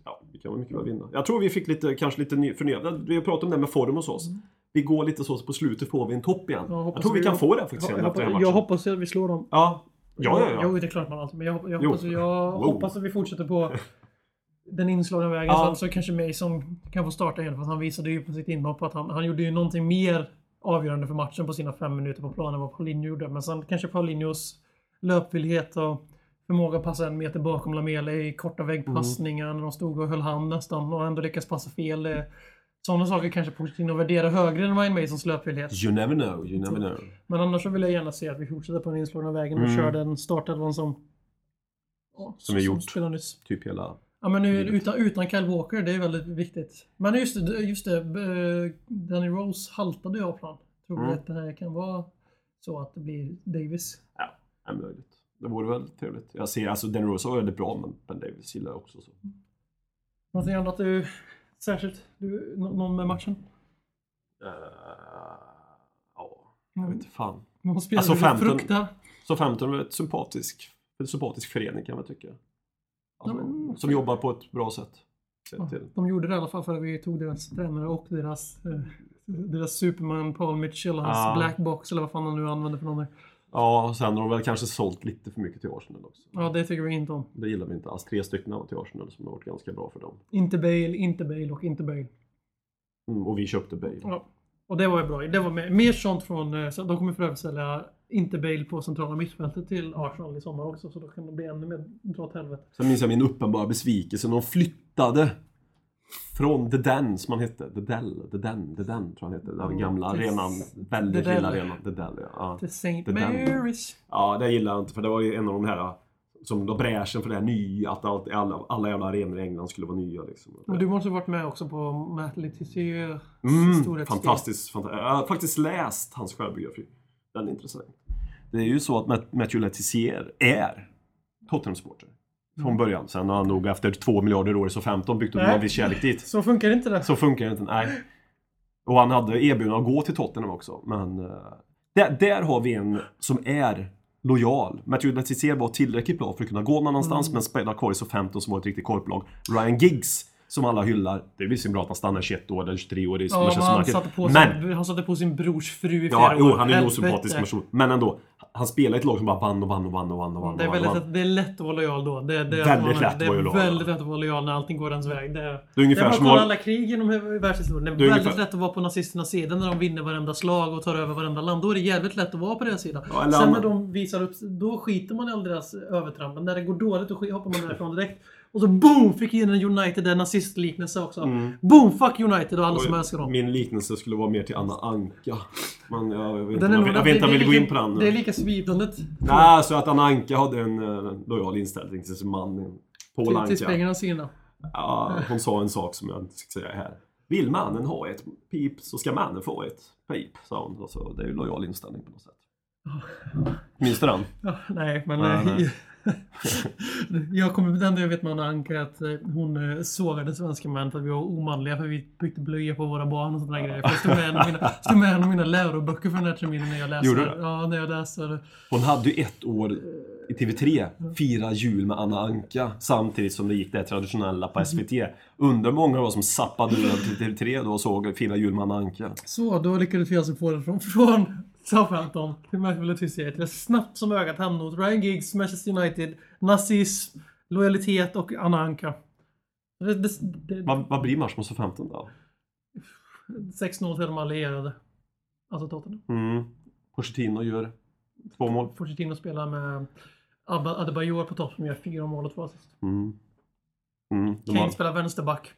ja, vi kan väl mycket väl vinna. Jag tror vi fick lite, kanske lite ny, förnyad... Vi har pratat om det med form hos oss. Vi går lite så, så på slutet får vi en topp igen. Jag Jag, tror vi vi- kan få det faktiskt Jag, här hoppas, jag hoppas att vi slår dem. Ja. Ja, ja, ja. Jo, det är klart man alltid. Men jag, jag, hoppas, jag Wow. hoppas att vi fortsätter på (laughs) den inslagna vägen. Ja. Så, så kanske Mason kan få starta igen. För han visade ju på sitt inhopp att han, han gjorde ju någonting mer avgörande för matchen på sina fem minuter på planen än vad Paulinho gjorde. Men sen kanske Paulinhos löpvillighet och förmåga att passa en meter bakom Lamela i korta väggpassningar när de stod och höll hand nästan och ändå lyckas passa fel. Eh, Sådana saker kanske Pochettino värderar högre än Ryan Masons löpvillighet. You never know, you never know. Men annars så vill jag gärna se att vi fortsätter på den inslagna vägen och Mm. kör den startelvan som... ja, Som vi gjort. nyss. Typ hela... Ja men nu utan, utan Kyle Walker, det är väldigt viktigt. Men just det, just det eh, Danny Rose haltade jag plan. Tror Mm. att det här kan vara så att det blir Davis? Ja, är möjligt. Det vore väl trevligt. Jag ser, alltså Den Rose var väldigt bra, men Ben Davis gillar jag också. Så. Någonting annat du särskilt? Du, nå- någon med matchen? Uh, ja, jag vet inte fan. Någon spelare Alltså, du 15 fruktar? Så 15 är ett sympatisk, en sympatisk förening kan man tycka. Alltså, Ja, men- Som jobbar på ett bra sätt. Ja, de gjorde det i alla fall för att vi tog deras tränare och deras, eh, deras Superman Paul Mitchell, hans Ja. black box eller vad fan han nu använder för någonting. Ja, sen har de väl kanske sålt lite för mycket till Arsenal också. Ja, det tycker vi inte om. Det gillar vi inte alls. Tre stycken har till Arsenal som har varit ganska bra för dem. Inte Bale, inte Bale och inte Bale. Mm, och vi köpte Bale. Ja. Och det var ju bra. Det var mer, mer sånt från... eh, de kommer för övrigt sälja inte Bale på centrala mittfältet till Arsenal i sommar också. Så då kan det bli ännu mer dra åt helvete. Sen minns jag min uppenbara besvikelse när de flyttade från The Den som han hette. The Dell, The Den, The Den tror jag han hette. Den Mm, gamla arenan. Väldigt The lilla arenan. The Dell, ja. ja. Till St. Mary's. Ja, det gillar jag inte för det var ju en av de här som la bräschen för det här nya, att allt, alla, alla jävla arenor i England skulle vara nya liksom. Men du måste ha varit med också på Matt Letiziers Mm, fantastiskt, fantastiskt. Jag har faktiskt läst hans självbiografi. Den är intressant. Det är ju så att Matt- Matthew Letizier är Tottenham-supporter. Från Mm. början. Sen har han nog efter två miljarder år så 15 byggt upp en viss kärlek dit. Så funkar inte det. Så funkar det inte, nej. Och han hade erbjudande att gå till Tottenham också, men... eh, där, där har vi en som är lojal. Matthew Letizier var tillräckligt bra för att kunna gå någon annanstans, Mm. men spela kvar i så 15 som var ett riktigt korplag. Ryan Giggs, som alla hyllar, det är visserligen bra att han stannar 21 år eller 23 år i Ja, Manchester han United. satte, på Men sin, han satte på sin brors fru i flera Ja, jo, år. han är en osympatisk person. Men ändå, han spelar i ett lag som bara vann och vann och vann och vann och vann. Det är, väldigt, vann. lätt- det är lätt att vara lojal då. Det, det, Väldigt lätt det är lojal. väldigt lätt att vara lojal när allting går ens väg. Det, är- Det är ungefär det är som att alla krig genom världshistorien. Det är, Det är väldigt ungefär- lätt att vara på nazisternas sida när de vinner varenda slag och tar över varenda land. Då är det jävligt lätt att vara på deras sida. Ja, Sen när de visar upp då skiter man i all deras övertramp. När det går dåligt då hoppar man därifrån direkt. Och så boom! Fick in en United där nazistliknelse också. Mm. Boom! Fuck United och alla som älskar dem. Min liknelse skulle vara mer till Anna Anka. Men jag jag, jag, vet inte om det- jag vill gå är in på den. Det är lika svidande. Nej, så att Anna Anka hade en uh, lojal inställning till sin man. Paul Till, Anka. spegelns sida. Ja, hon sa en sak som jag inte ska säga här. Vill mannen ha ett pip så ska mannen få ett pip, sa hon. Och så, det är ju lojal inställning på något sätt. Minns du den? Ja, nej, men... Nej, eh, nej. (laughs) jag kommer, det enda jag vet med Anna Anka att eh, hon eh, sågade svenska män för att vi var omanliga för vi bytte blöja på våra barn och sådana grejer. För det stod med en av mina, (laughs) stod med en av mina läroböcker för den här terminen när jag läste. Gjorde det? Ja, när jag läste. Hon hade ju ett år i TV3, Fira jul med Anna Anka, samtidigt som det gick det traditionella på SVT. Undrar många det var som zappade över till TV3 då och såg Fira jul med Anna Anka. Så, då lyckades vi alltså få det från, från Southampton till Tuesday till snabbt som ögat hamna hos Ryan Giggs, Manchester United, nazism, lojalitet och Anna Anka. Det, det, det, Vad, vad blir match mot Southampton då? 6-0 till de allierade. Alltså Tottenham. Mm. Pochettino gör två mål. Pochettino spelar med Adebayor på topp som gör fyra mål och två assist. Mm. Mm. Kane har, spelar vänsterback.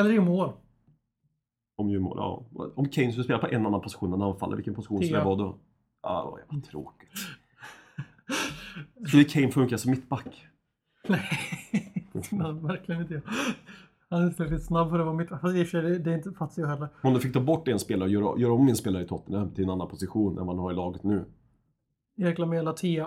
Eller i mål. Om, ju mål, ja. om Kane skulle spela på en annan position än anfallare, vilken position skulle det vara då? Ja, det var jävla tråkigt. Skulle Kane funka som mittback? Nej, (laughs) Nej, verkligen inte. Han är väldigt snabb för att vara mitt... Fast i och för sig, det- är inte Fazio heller. Om du fick ta bort en spelare och göra, göra om en spelare i Tottenham till en annan position än vad han har i laget nu. Erik Lamela 10.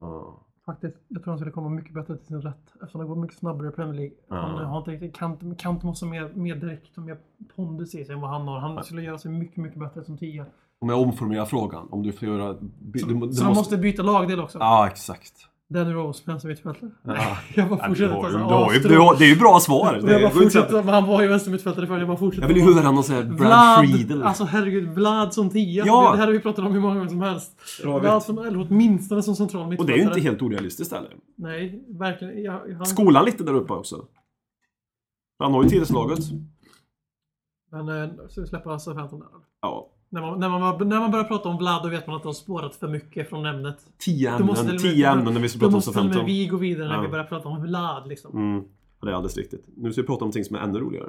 Ja. Faktiskt. Jag tror han skulle komma mycket bättre till sin rätt. Eftersom det går mycket snabbare i Premier League. Han Ja. har inte riktigt... Kant, Kant måste mer, mer direkt och mer pondus i sig än vad han har. Han skulle göra sig mycket, mycket bättre som 10. Om jag omformulerar frågan, om du får göra... Du, Så, du, du så han måste byta lagdel också. Ja, exakt. Danny Rose, vänster mittfältare. Ja. Jag bara fortsätter. Det är ju bra svar. Och Det jag bara fortsätter, men han var ju vänstermittfältare förr. Jag bara fortsätter. Jag vill ju höra någon sån här Brad Vlad! Friedel. Alltså herregud, Vlad som tia. Ja! Det här har vi pratat om hur många gånger som helst. Vlad som, eller åtminstone som central Och mittfältare. det är ju inte helt orealistiskt heller. Nej, verkligen. Jag, han, Skolan lite där uppe också. Han har ju tillslaget. Men eh, så vi släpper alltså 15 där. Ja. När man, när, man, när man börjar prata om Vlad då vet man att det har spårat för mycket från ämnet. Tio Då måste ämnen, tio ämnen när vi ska Då prata om måste till och med 15. vi gå vidare när Ja. vi börjar prata om Vlad liksom. Mm. Det är alldeles riktigt. Nu ska vi prata om någonting som är ännu roligare.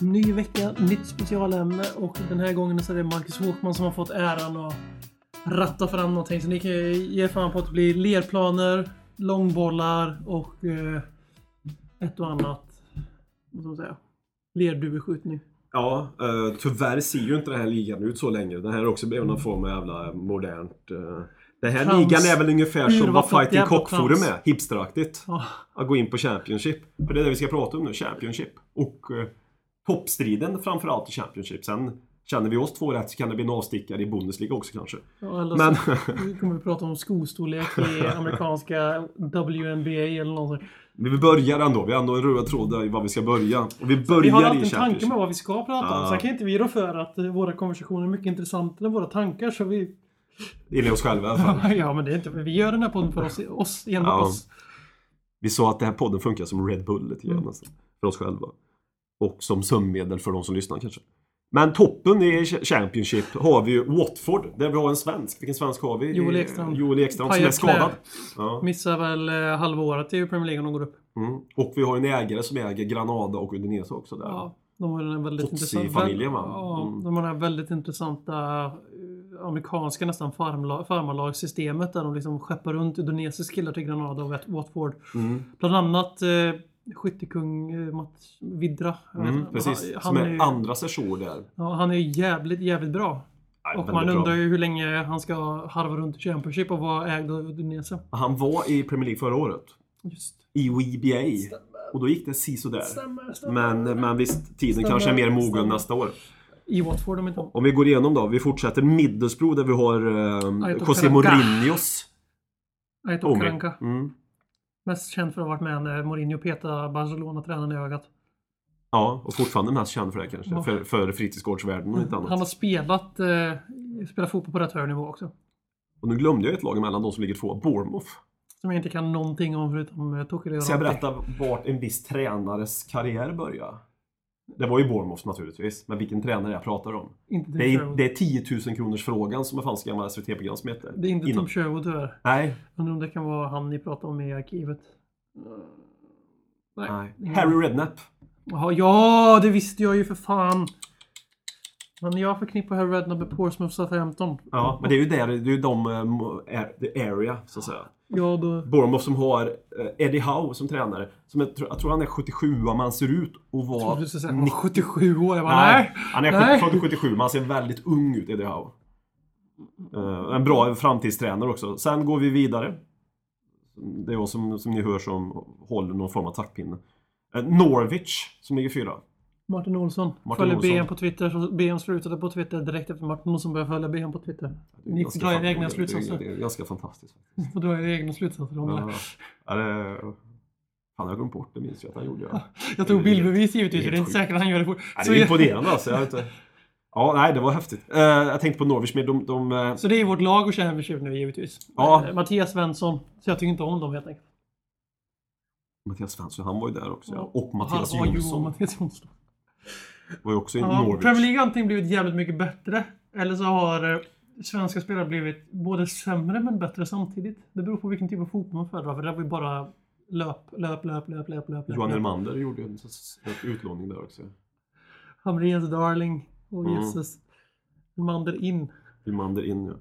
Ny vecka, nytt specialämne och den här gången så är det Marcus Håkman som har fått äran att ratta fram någonting. Så ni kan ge fan på att det blir lerplaner, långbollar och eh, ett och annat. Vad ska man säga? Lerduveskjutning. Ja, eh, tyvärr ser ju inte den här ligan ut så längre. Den här är också blivit någon form av jävla modernt... Uh, den här Trams. ligan är väl ungefär som vad Fighting Cock-forum är. Hipsteraktigt. Ja. Att gå in på Championship. För det är det vi ska prata om nu, Championship. Och uh, toppstriden framförallt i Championship. Sen känner vi oss två rätt så kan det bli en avstickare i Bundesliga också kanske. Ja, eller Men- så kommer vi prata om skostorlek i amerikanska WNBA eller någonting. Vi börjar ändå, vi har ändå en röd tråd där i vad vi ska börja. Och vi börjar Vi har alltid en tanke med vad vi ska prata om. Sen kan inte vi rå för att våra konversationer är mycket intressantare än våra tankar. Så vi... Enligt oss själva i alla fall. (laughs) ja, men det är inte... Vi gör den här podden för oss, oss enbart Ja. oss. Vi sa att den här podden funkar som Red Bull lite grann Mm. nästan, För oss själva. Och som sömnmedel för de som lyssnar kanske. Men toppen i Championship har vi ju Watford, där vi har en svensk. Vilken svensk har vi? Joel Ekstrand. Joel Ekstrand som är skadad. Ja. Missar väl eh, halva året i Premier League om de går upp. Mm. Och vi har en ägare som äger Granada och Udinese också där. Ja, de har den väldigt Totsi-familjen, va? Ja, Mm. de har här väldigt intressanta eh, amerikanska nästan farmarlagssystemet där de liksom skeppar runt indonesiska killar till Granada och Wat- Watford. Mm. Bland annat eh, skyttekung eh, Mats Vidra. Mm, precis. Han, som är är, andra session där. ja, han är jävligt, jävligt bra. Nej, Och man undrar ju hur länge han ska harva runt i Championship och vara ägd av Udinese. Han var i Premier League förra året. Just. I WBA. Och då gick det. Stämmer, stämmer. Men, men visst, tiden Stämmer, kanske är mer mogen stämmer. nästa år. I Watford om inte Om vi går igenom då. Vi fortsätter Middlesbrough där vi har eh, José. Mourinhos Aito unge. Karanka. Mm. Mest känd för att ha varit med när Mourinho petade Barcelona-tränaren i ögat. Ja, och fortfarande mest känd för det kanske. Ja. För, för fritidsgårdsvärlden och inte annat. Han har spelat, eh, spelat fotboll på rätt hög nivå också. Och nu glömde jag ett lag emellan de som ligger två. Bournemouth. Som jag inte kan någonting om förutom eh, Tokeleo. Ska jag berätta vart en viss tränares karriär började? Det var ju Bournemouth naturligtvis. Men vilken tränare jag pratar om. Inte Det är, det är 10 000 kronors frågan som fanns i gamla SVT-program som heter. Det är inte Innan. Tim Sherwood tyvärr. Nej, Undrar om det kan vara han ni pratar om i arkivet. Nej. nej. Harry. Redknapp. Jaha, ja, det visste jag ju för fan. Men jag förknippar här Redknapp med Portsmouth Southampton. Ja, men det är ju där, det är ju de, eh, area, så att säga. Ja, då... Bournemouth som har eh, Eddie Howe som tränare. Som jag, tror- jag tror han är 77 men han ser ut att Jag vara... skulle säga att han var 77 år. Jag bara, Nej, nej. han är nej. 70 född 77 men han ser väldigt ung ut, Eddie Howe. Eh, en bra framtidstränare också. Sen går vi vidare. Det är jag som, som ni hör som håller någon form av taktpinne. Eh, Norwich som ligger fyra. Martin Olsson. Martin följer Olsson. BM på Twitter. Så BM slutade på Twitter direkt efter Martin Olsson började följa BM på Twitter. Ni ganska drar era egna slutsatser. Det är ganska fantastiskt. faktiskt. Och dra era egna slutsatser om. Ja, ja, det, jag har glömt bort det, minns jag att han gjorde. Ja. Jag tog bildbevis givetvis. det är inte säkert att han gör det fort. Ja, det är imponerande alltså. Jag vet inte. Ja, nej, det var häftigt. Eh, jag tänkte på Norwich, men de... de eh, så det är vårt lag och Championship nu givetvis. Ja. Eh, Mattias Svensson. Så jag tycker inte om dem helt enkelt. Mattias Svensson, han var ju där också. Ja. Och Mattias Ja, jo, Jonsson Mattias Jonsson. Var ju också i Ja, Norwich. Premier League har antingen blivit jävligt mycket bättre. Eller så har eh, svenska spelare blivit både sämre men bättre samtidigt. Det beror på vilken typ av fotboll man föredrar. För det var ju bara löp, löp, löp, löp, löp, löp. Johan. Elmander gjorde ju en utlåning där också. Hamrens Darling. Och Mm. jösses. Elmander in. Elmander in, ja.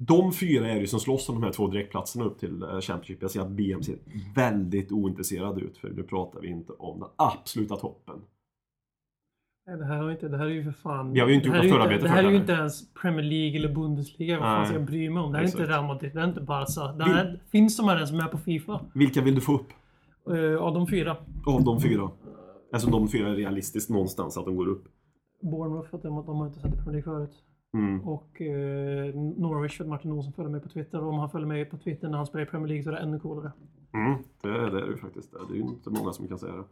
De fyra är det ju som slåss om de här två direktplatserna upp till eh, Championship. Jag ser att BM ser väldigt ointresserad ut, för nu pratar vi inte om den absoluta toppen. Nej, det här, har inte, det här är ju för fan... Vi har ju inte det gjort här något förarbete inte, Det här är ju inte ens Premier League eller Bundesliga. Vad fan ska jag bry mig om? Det här är inte. Real Madrid. Det här är inte Barca. Det här, Finns de här ens med på Fifa? Vilka vill du få upp Uh, av de fyra. av de fyra? Alltså de fyra är realistiskt någonstans att de går upp. Bournemouth, för att de, har inte sett i Premier League förut. Mm. Och eh, Norwich för att Martin Olsson följer mig på Twitter. Och om han följer mig på Twitter när han spelar i Premier League så är det ännu coolare. Mm, det, är- det är det ju faktiskt. Det är ju inte många som kan säga det.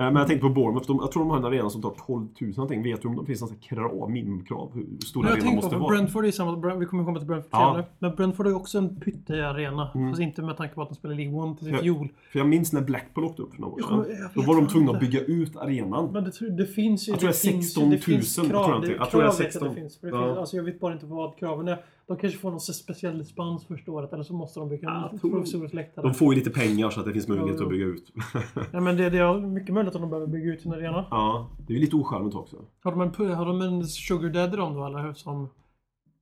Eh, Men jag tänkte på Bournemouth. De, jag tror de har en arena som tar 12 000 någonting. Vet du om det finns några krav, minimikrav? Hur jag arenan tänkte måste på, för vara? Brentford är samma, vi kommer komma till Brentford Ja. senare. Men Brentford är också en pyttearena. Mm. Fast inte med tanke på att de spelar League One till Ja. fjol. För jag minns när Blackpool åkte upp för några år Jag sedan. jag Då var de tvungna att bygga ut arenan. Men det, tror- det finns ju... Jag tror det är finns ju- 16 000 det finns tror jag krav. Det, Jag tror det är krav vet jag 16. att det finns. Det Ja. finns alltså jag vet bara inte vad kraven är. De kanske får någon speciell dispens första året. Eller så måste de bygga Ja, en provisorisk läktare. De får ju lite pengar så att det finns möjlighet Ja, att bygga ut. Ja, men det, det är mycket möjligt att de behöver bygga ut sin arena. ja, det är ju lite ocharmigt också. Har de en, har de en sugar daddy de då eller? Som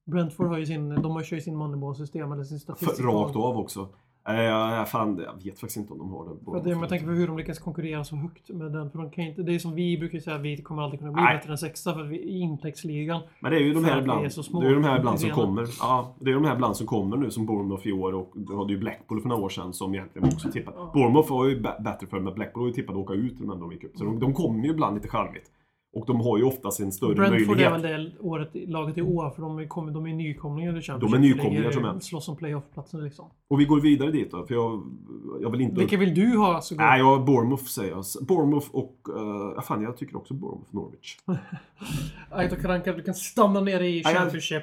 Brentford har ju sin, de har ju sin moneyball-system eller sin statistik. rakt av också. Jag, fan, jag vet faktiskt inte om de har det. Att det, med tanke på hur de lyckas konkurrera så högt med den. För de kan inte, det är som vi brukar säga, vi kommer aldrig kunna bli Nej. bättre än sexa för vi i intäktsligan. Men det är ju de här ibland. Det är de här ibland som kommer. Ja, det är de här ibland som kommer nu som Bournemouth i år och du hade ju Blackpool för några år sedan som egentligen också tippat. Bournemouth var ju bättre för men Blackpool var ju tippat att åka ut men de gick upp. Så de, de kommer ju ibland lite charmigt. Och de har ju oftast en större Brentford möjlighet. är väl det året, laget i år för de är, de är nykomlingar i Championship. De är nykomlingar, tror jag. Slåss om playoff-platsen liksom. Och vi går vidare dit då, för jag, jag vill inte... Vilka vill du ha? Så Nej, jag Bournemouth säger jag. Bournemouth och... Uh, fan, jag tycker också Bournemouth Norwich. Aito (laughs) Karanka, du kan stanna nere i Championship.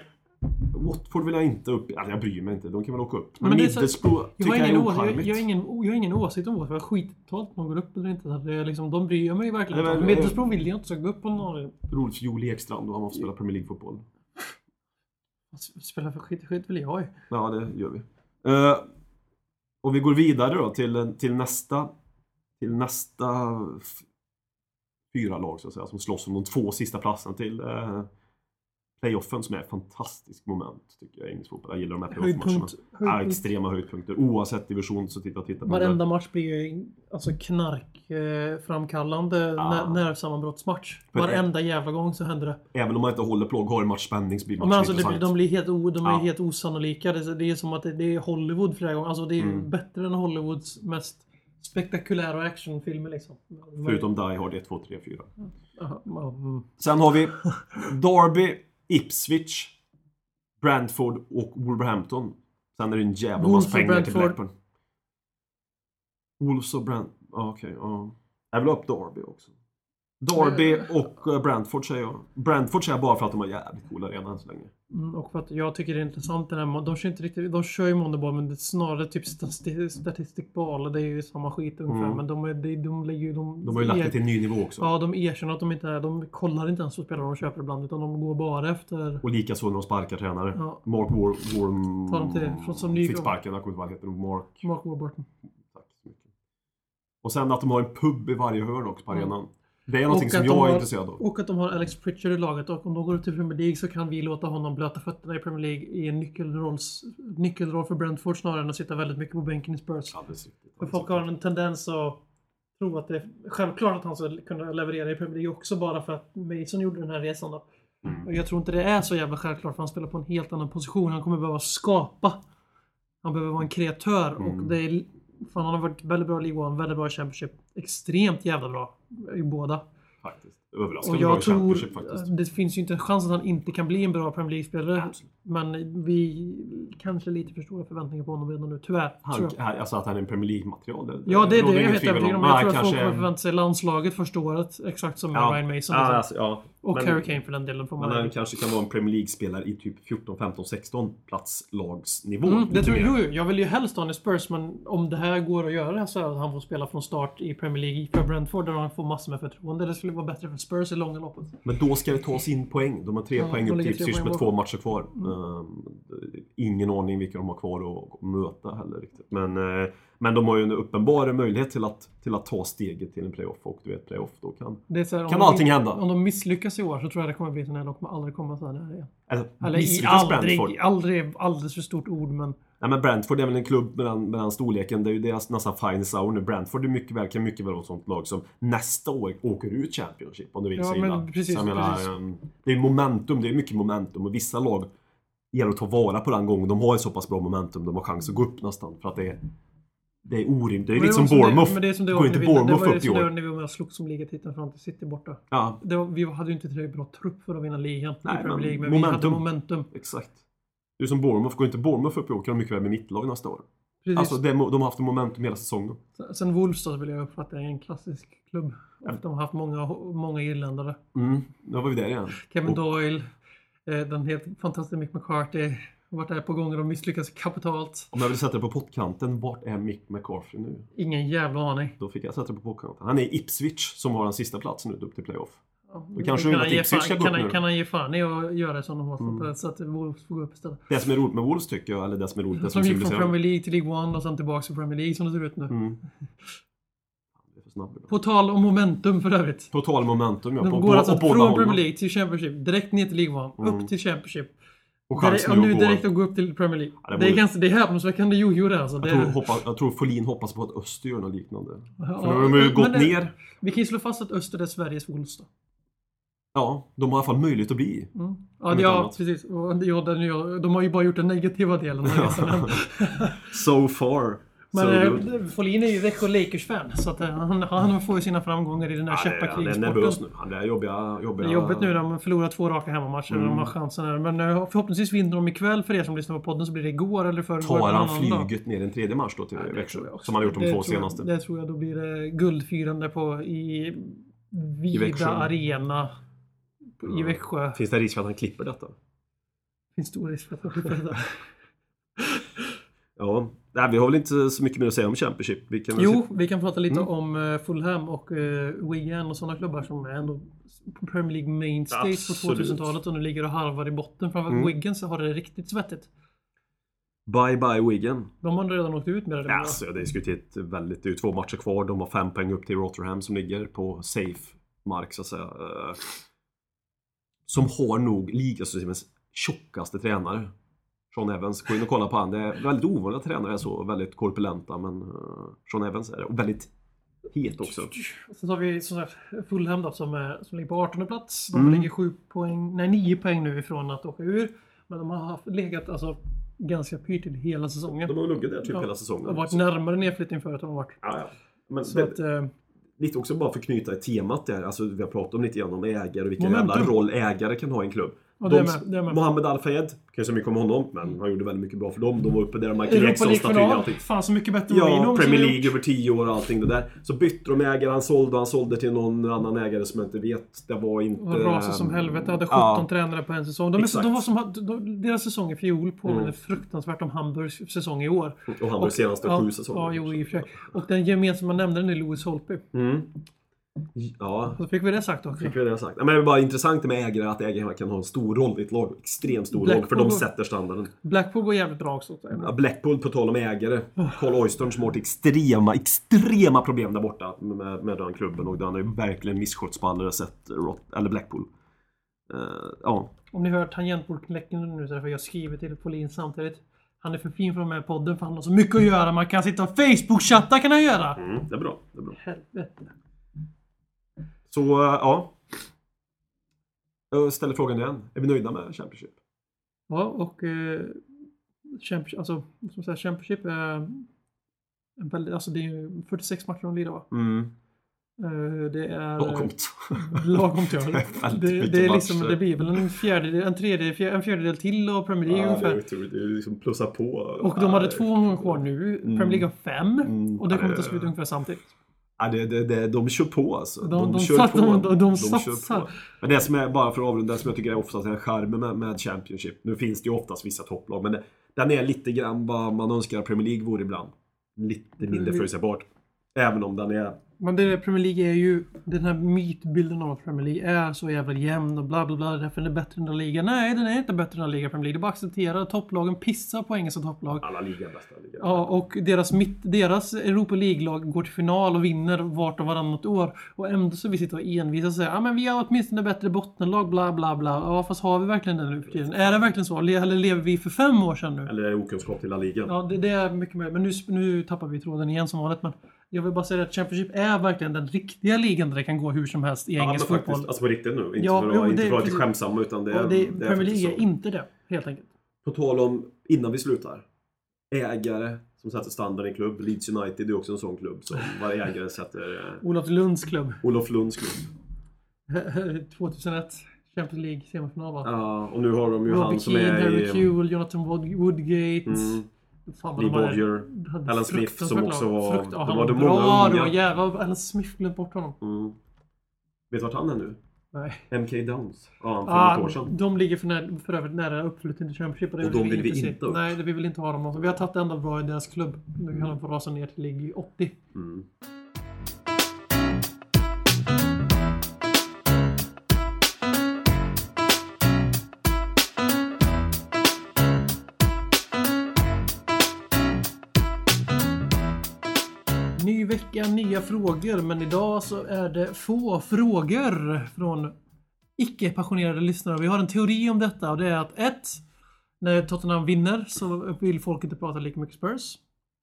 Watford vill jag inte upp. Alltså, jag bryr mig inte. De kan väl åka upp. Men, Men Middlesbrough Jag tycker jag, är jag, ocharmigt. jag, har ingen, jag har ingen åsikt om Watford. Jag skiter totalt om de går upp eller inte. Det är liksom, de bryr jag mig verkligen inte men- Middlesbrough vill jag inte ska gå upp på någon. Rolf Joel Ekstrand och han måste spela Premier League-fotboll. Spela för skit, skit vill jag i. Ja, det gör vi. Eh, och vi går vidare då till, till nästa till nästa fyra lag så att säga, som slåss om de två sista platserna till eh, playoffen som är ett fantastiskt moment tycker jag i engelsk fotboll. Jag gillar de här playoff-matcherna. Ja, extrema höjdpunkter. Oavsett division så titta titta på Varenda match blir ju alltså knark eh, framkallande Ja. ner- nervsammanbrottsmatch. Varenda jävla gång så händer det. Även om man inte håller och har en match spänning så blir matchen Men alltså, intressant. blir- de blir helt, o, de är Ja. helt osannolika. Det, är- det är som att det, det är Hollywood flera gånger. Alltså det är Mm. bättre än Hollywoods mest spektakulära actionfilmer liksom. Förutom Die Hard 1, 2, 3, 4. Jaha, ja, mm. Sen har vi Derby, Ipswich, Brentford och Wolverhampton. Sen är det en jävla massa pengar till. Blackburn. Wolves och. Ja, okej. ja. Jag vill ha upp Derby också. Derby och eh, Brentford säger jag. Brentford säger jag bara för att de har jävligt cool arena än så länge. Mm, och för att jag tycker det är intressant den här, de kör inte riktigt, de kör ju Moneyball men det är snarare typ stati- statistic ball. Det är ju samma skit ungefär. Mm. Men de, är, de, de lägger ju... De, De har ju lagt det till en ny nivå också. Ja, de erkänner att de inte är, de kollar inte ens på spelare de köper ibland utan de går bara efter... Och likaså när de sparkar tränare. Ja. Mark War... War Tar de till- från som ny- fick sparken, jag kommer inte ihåg vad han heter. Mark... Mark Warburton. Tack så mycket. Och sen att de har en pub i varje hörn också på Mm. Det är någonting Och som jag de är har- intresserad av. Och att de har Alex Pritchard i laget och om de går upp till Premier League så kan vi låta honom blöta fötterna i Premier League i en nyckelrolls, nyckelroll för Brentford snarare än att sitta väldigt mycket på bänken i Spurs. Riktigt. För folk har en tendens att tro att det är självklart att han ska kunna leverera i Premier League också bara för att Mason gjorde den här resan då. Mm. Och jag tror inte det är så jävla självklart för han spelar på en helt annan position. Han kommer behöva skapa. Han behöver vara en kreatör och Mm. det är... Fan, han har varit väldigt bra i League One, väldigt bra i Championship. Extremt jävla bra i båda. Faktiskt. Överraskande bra jag i. Championship faktiskt. Det finns ju inte en chans att han inte kan bli en bra Premier League-spelare. Men vi kanske lite för stora förväntningar på honom redan nu, tyvärr. Han, alltså att han är en Premier League-material. Ja, det är det jag tvivel övertygad om. Men Jag tror att folk kommer förvänta sig landslaget första året. Exakt som Ja. Ryan Mason. Ja, liksom. alltså, ja. och Men- Harry Kane för den delen. Får Men man han kanske kan vara en Premier League-spelare i typ 14, 15, 16 platslagsnivå. Mm, det tror jag. Jag vill ju helst ha honom i Spurs, men om det här går att göra så att han får spela från start i Premier League för Brentford där han får massor med förtroende. Det skulle vara bättre för Spurs i långa loppet. Men då ska det tas in poäng. De har tre Ja, poäng upp till Ipswich med två matcher kvar. Ehm, ingen aning vilka de har kvar att möta heller riktigt. Men, eh, men de har ju en uppenbar möjlighet till att, till att ta steget till en playoff. Och du vet, playoff då kan... Här, Kan de- allting hända? Om de misslyckas i år så tror jag det kommer bli så här. De kommer aldrig komma så här nära igen. Eller, Eller i aldrig, Brentford? aldrig, alldeles för stort ord men... Nej men Brentford är väl en klubb med den, med den storleken. Det är ju deras nästan finest hour nu. Brentford är mycket väl, kan mycket väl vara ett sånt lag som nästa år åker ut Championship om det vill Ja, sig men precis, Så menar, precis. ehm, det är momentum, det är mycket momentum och vissa lag gäller att ta vara på den gången. De har ju så pass bra momentum, de har chans att gå upp nästan. För att det är, det är orimligt. Det är Men lite som var Bournemouth. Det, det är som det Går inte vi- Bournemouth det var upp i som det var år? när vi slogs om ligatiteln fram till City borta. Ja, var, vi hade ju inte tillräckligt bra trupp för att vinna ligan Nej, i Premier League, men vi momentum. hade momentum. exakt. Är som Bournemouth. Går inte Bournemouth upp i år kan de mycket väl med mittlag nästa år. Precis. Alltså det, de har haft momentum hela säsongen. Sen Wolves då vill jag uppfatta är en klassisk klubb. De har haft många, många irländare. Mm, nu var vi där igen. Kevin Och- Doyle, eh, den helt fantastiska Mick McCarthy. har Varit där på gånger och misslyckats kapitalt. Om jag vill sätta det på pottkanten, vart är Mick McCarthy nu? Ingen jävla aning. Då fick jag sätta det på pottkanten. Han är i Ipswich som har den sista platsen ut upp till playoff. Då kanske kan, ge Ipswich fan, ska gå kan, upp han, nu. kan han ge fan i att göra det som de har Mm. så att Wolves får gå upp istället? Det som är roligt med Wolves tycker jag, eller det som är roligt, det som Som gick från. Premier League till League One och sen tillbaka till Premier League som det ser ut nu. Mm. (laughs) Det. På tal om momentum för övrigt. På tal momentum ja. De på, går på, alltså från. Premier League till Championship, direkt ner till League One, Mm. upp till Championship. Och chansen och nu direkt att gå upp till Premier League. Ja, det det, är ganska, det är häpnadsväckande jojo det alltså. Det, Jag tror, hoppas, jag tror Folin hoppas på att Öster gör något liknande. Ja, För nu har de ju gått det- ner. Vi kan ju slå fast att Öster är Sveriges Wolves då. Ja, de har i alla fall möjlighet att bli. Mm. Ja, ja precis. Och den, ja, de har ju bara gjort den negativa delen av resan. (laughs) (laughs) So far. Men so eh, Folin är ju Växjö Lakers-fan. Så att, eh, han, han får ju sina framgångar i den här Ja, det- Han är nervös nu. Han är jobbiga... jobbiga... Det är jobbigt nu när de förlorar två raka hemmamatcher. Mm. De har chansen här. Men eh, förhoppningsvis vinner de ikväll för er som lyssnar på podden så blir det igår eller förrgår. Tar han flyget ner en tredje match då till Ja, det Växjö? Som han har gjort de Det två tror jag- senaste. Det tror jag. Då blir det guldfirande på i Vida. Arena i. Växjö. Finns det risk för att han klipper detta? finns stor risk för att de klipper det där. (laughs) Ja. Nej, vi har väl inte så mycket mer att säga om Championship. Vi kan Jo, se- vi kan prata lite Mm. om eh, Fulham och uh, Wigan och sådana klubbar som är ändå Premier League mainstays på Absolut. 2000-talet och nu ligger och harvar i botten. Framför Mm. Wigan så har det riktigt svettigt. Bye bye Wigan. De har redan åkt ut med det. Alltså, det är diskuterat väldigt. Det är ju två matcher kvar. De har fem poäng upp till Rotherham som ligger på safe mark så att säga. Som har nog ligasystemets tjockaste tränare. Sean Evans. Gå in och kolla på han. Det är väldigt ovanligt att tränare är så väldigt korpulenta men uh, Sean Evans är det. Och väldigt het också. Sen har vi som sagt Fulham då, som, som ligger på 18 plats. De Mm. ligger 7 poäng, nej 9 poäng nu ifrån att åka ur. Men de har haft, legat alltså ganska pyrt hela säsongen. De har legat där typ Ja. hela säsongen. De har varit närmare nedflyttning förut än de har varit. Ja, ja. Men Så det, att, eh, lite också bara för att knyta i temat där. Alltså vi har pratat om lite grann om ägare och vilken Momentum. jävla roll ägare kan ha i en klubb. Det är De- det. Mohamed Al-Fayed, kan ju så mycket om honom, men han gjorde väldigt mycket bra för dem. De var uppe där, Michael Europa Jackson, statyn och allting. Fan så mycket bättre Ja, Premier League över 10 år och allting det där. Så bytte de ägare, han sålde, han sålde till någon annan ägare som jag inte vet. Det var inte... Och rasade som helvete. Hade 17 Ja. tränare på en säsong. De, är de var som, de, deras säsong i fjol påminner Mm. fruktansvärt om Hamburgs säsong i år. Och var senaste ja, sju säsonger. Ja, jo, i och för sig. Och den gemensamma nämnaren är Louis Holtby. Mm. Ja, Så fick vi det sagt också. fick vi det sagt. Men det är bara intressant med ägare att ägare kan ha en stor roll i ett lag. Extremt stor roll, för Blackpool de sätter standarden. Blackpool går jävligt bra också. Ja, Blackpool, på tal om ägare. Carl Oystern som har varit extrema, extrema problem där borta med, med den klubben och den har ju verkligen misskött på alla sätt, eller Blackpool. Eh, ja, Om ni hör tangentbordknäcken nu så är det för jag skriver till Folin samtidigt. Han är för fin för med i podden för han har så mycket att göra. Man kan sitta och Facebook-chatta kan han göra. mm, det är bra. Det är bra. Helvete. Så, ja. Jag ställer frågan igen. Är vi nöjda med Championship? Ja, och eh, Championship, alltså, man säga, Championship är en väldigt, alltså det är ju 46 matcher de lirar va? Mm. Eh, det är... Långt. Lagom till. (laughs) Väldigt det, mycket det, är liksom, det blir väl en fjärdedel, en tredje, fjär- en fjärdedel till av Premier League Ja, det är ungefär. Det är liksom plussa på. Och de hade två omgångar kvar nu. Premier League har fem. Mm. Och det kommer Ja, ta det- slut ungefär samtidigt. Ja, det, det, det, de kör på alltså. De- de kör sat- på. de- de- de satsar. på. Men det som är, bara för att avrunda, det som jag tycker är oftast är charmen med, med Championship. Nu finns det ju oftast vissa topplag, men det, den är lite grann vad man önskar att Premier League vore ibland. Lite mindre Mm. förutsägbart. Även om den är... Men det är Premier League är ju den här mytbilden av att Premier League är så jävla jämn och bla bla bla. Därför är den bättre än den liga. Nej, den är inte bättre än den liga Premier League. Det är bara att acceptera att topplagen pissar på engelska topplag. Alla ligor bästa ligor. Ja, och deras, mitt, deras Europa League-lag går till final och vinner vart och varannat år. Och ändå så vi sitter och envisas och säger ja men vi har åtminstone bättre bottenlag, bla bla bla. Ja, fast har vi verkligen det nu för tiden? Är det verkligen så? Le- Eller lever vi för fem år sedan nu? Eller är det okunskap till La Liga? Ja, det, det är mycket möjligt. Men nu, nu tappar vi tråden igen som vanligt. Men jag vill bara säga att Championship är verkligen den riktiga ligan där det kan gå hur som helst i Ja, engelsk faktiskt, fotboll. alltså på riktigt nu. Inte Ja, för att, vara till precis. skämsamma utan det, Och det, det är Premier faktiskt League är inte det, helt enkelt. På tal om, innan vi slutar. Ägare som sätter standard i klubb. Leeds United är också en sån klubb som varje ägare sätter. eh, Olof Lunds klubb. Olof Lunds klubb. (laughs) 2001. Champions League semifinal va? Ja, och nu har de ju Robbie han som Keane, är Harry i... Kewell, Jonathan Wood- Woodgate. Mm, Fan, Lee hade Alan Smith som också var... Frukt, ja, det han var var bra. många Det var unga. jävla... Alan Smith glömt bort honom. Mm. Vet du vart han är nu? Nej. MK Downs. Ja, för Ah, ett år sedan. de ligger för, när, för övrigt nära uppflyttning till Championship. Och, det Och de vill vi se. inte upp. Nej, det vill vi inte ha dem. Vi har tagit det enda bra i deras klubb. Nu kan de få rasa ner till League 80. Mm. Vecka, nya frågor. Men idag så är det få frågor från icke-passionerade lyssnare. Vi har en teori om detta och det är att ett, När Tottenham vinner så vill folk inte prata lika mycket Spurs.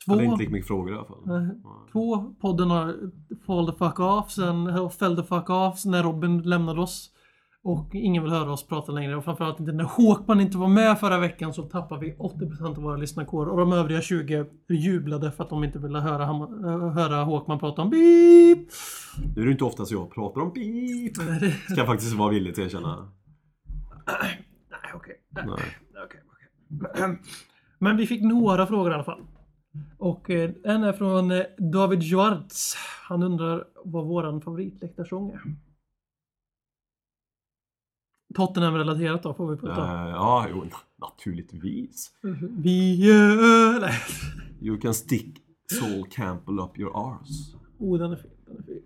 Två, Hade inte lika mycket frågor i alla fall. Nej. Två, podden har fall the fuck off sen, fell the fuck off när Robin lämnade oss. Och ingen vill höra oss prata längre. Och framförallt inte när Håkman inte var med förra veckan så tappar vi 80% av våra lyssnarkår. Och de övriga 20 jublade för att de inte ville höra, äh, höra Håkman prata om beep. Nu är det inte ofta så jag pratar om beep. Ska jag faktiskt vara villig till att erkänna. Nej, okej. Nej. Men vi fick några frågor i alla fall. Och eh, en är från eh, David Schwartz. Han undrar vad våran favoritläktarsång är. Tottenham-relaterat då, får vi prata om. Eh, ja, jo, na- naturligtvis. Vi gör... Nej. You can stick Sol Campbell up your arse. Oh, den är fin. Den är fin.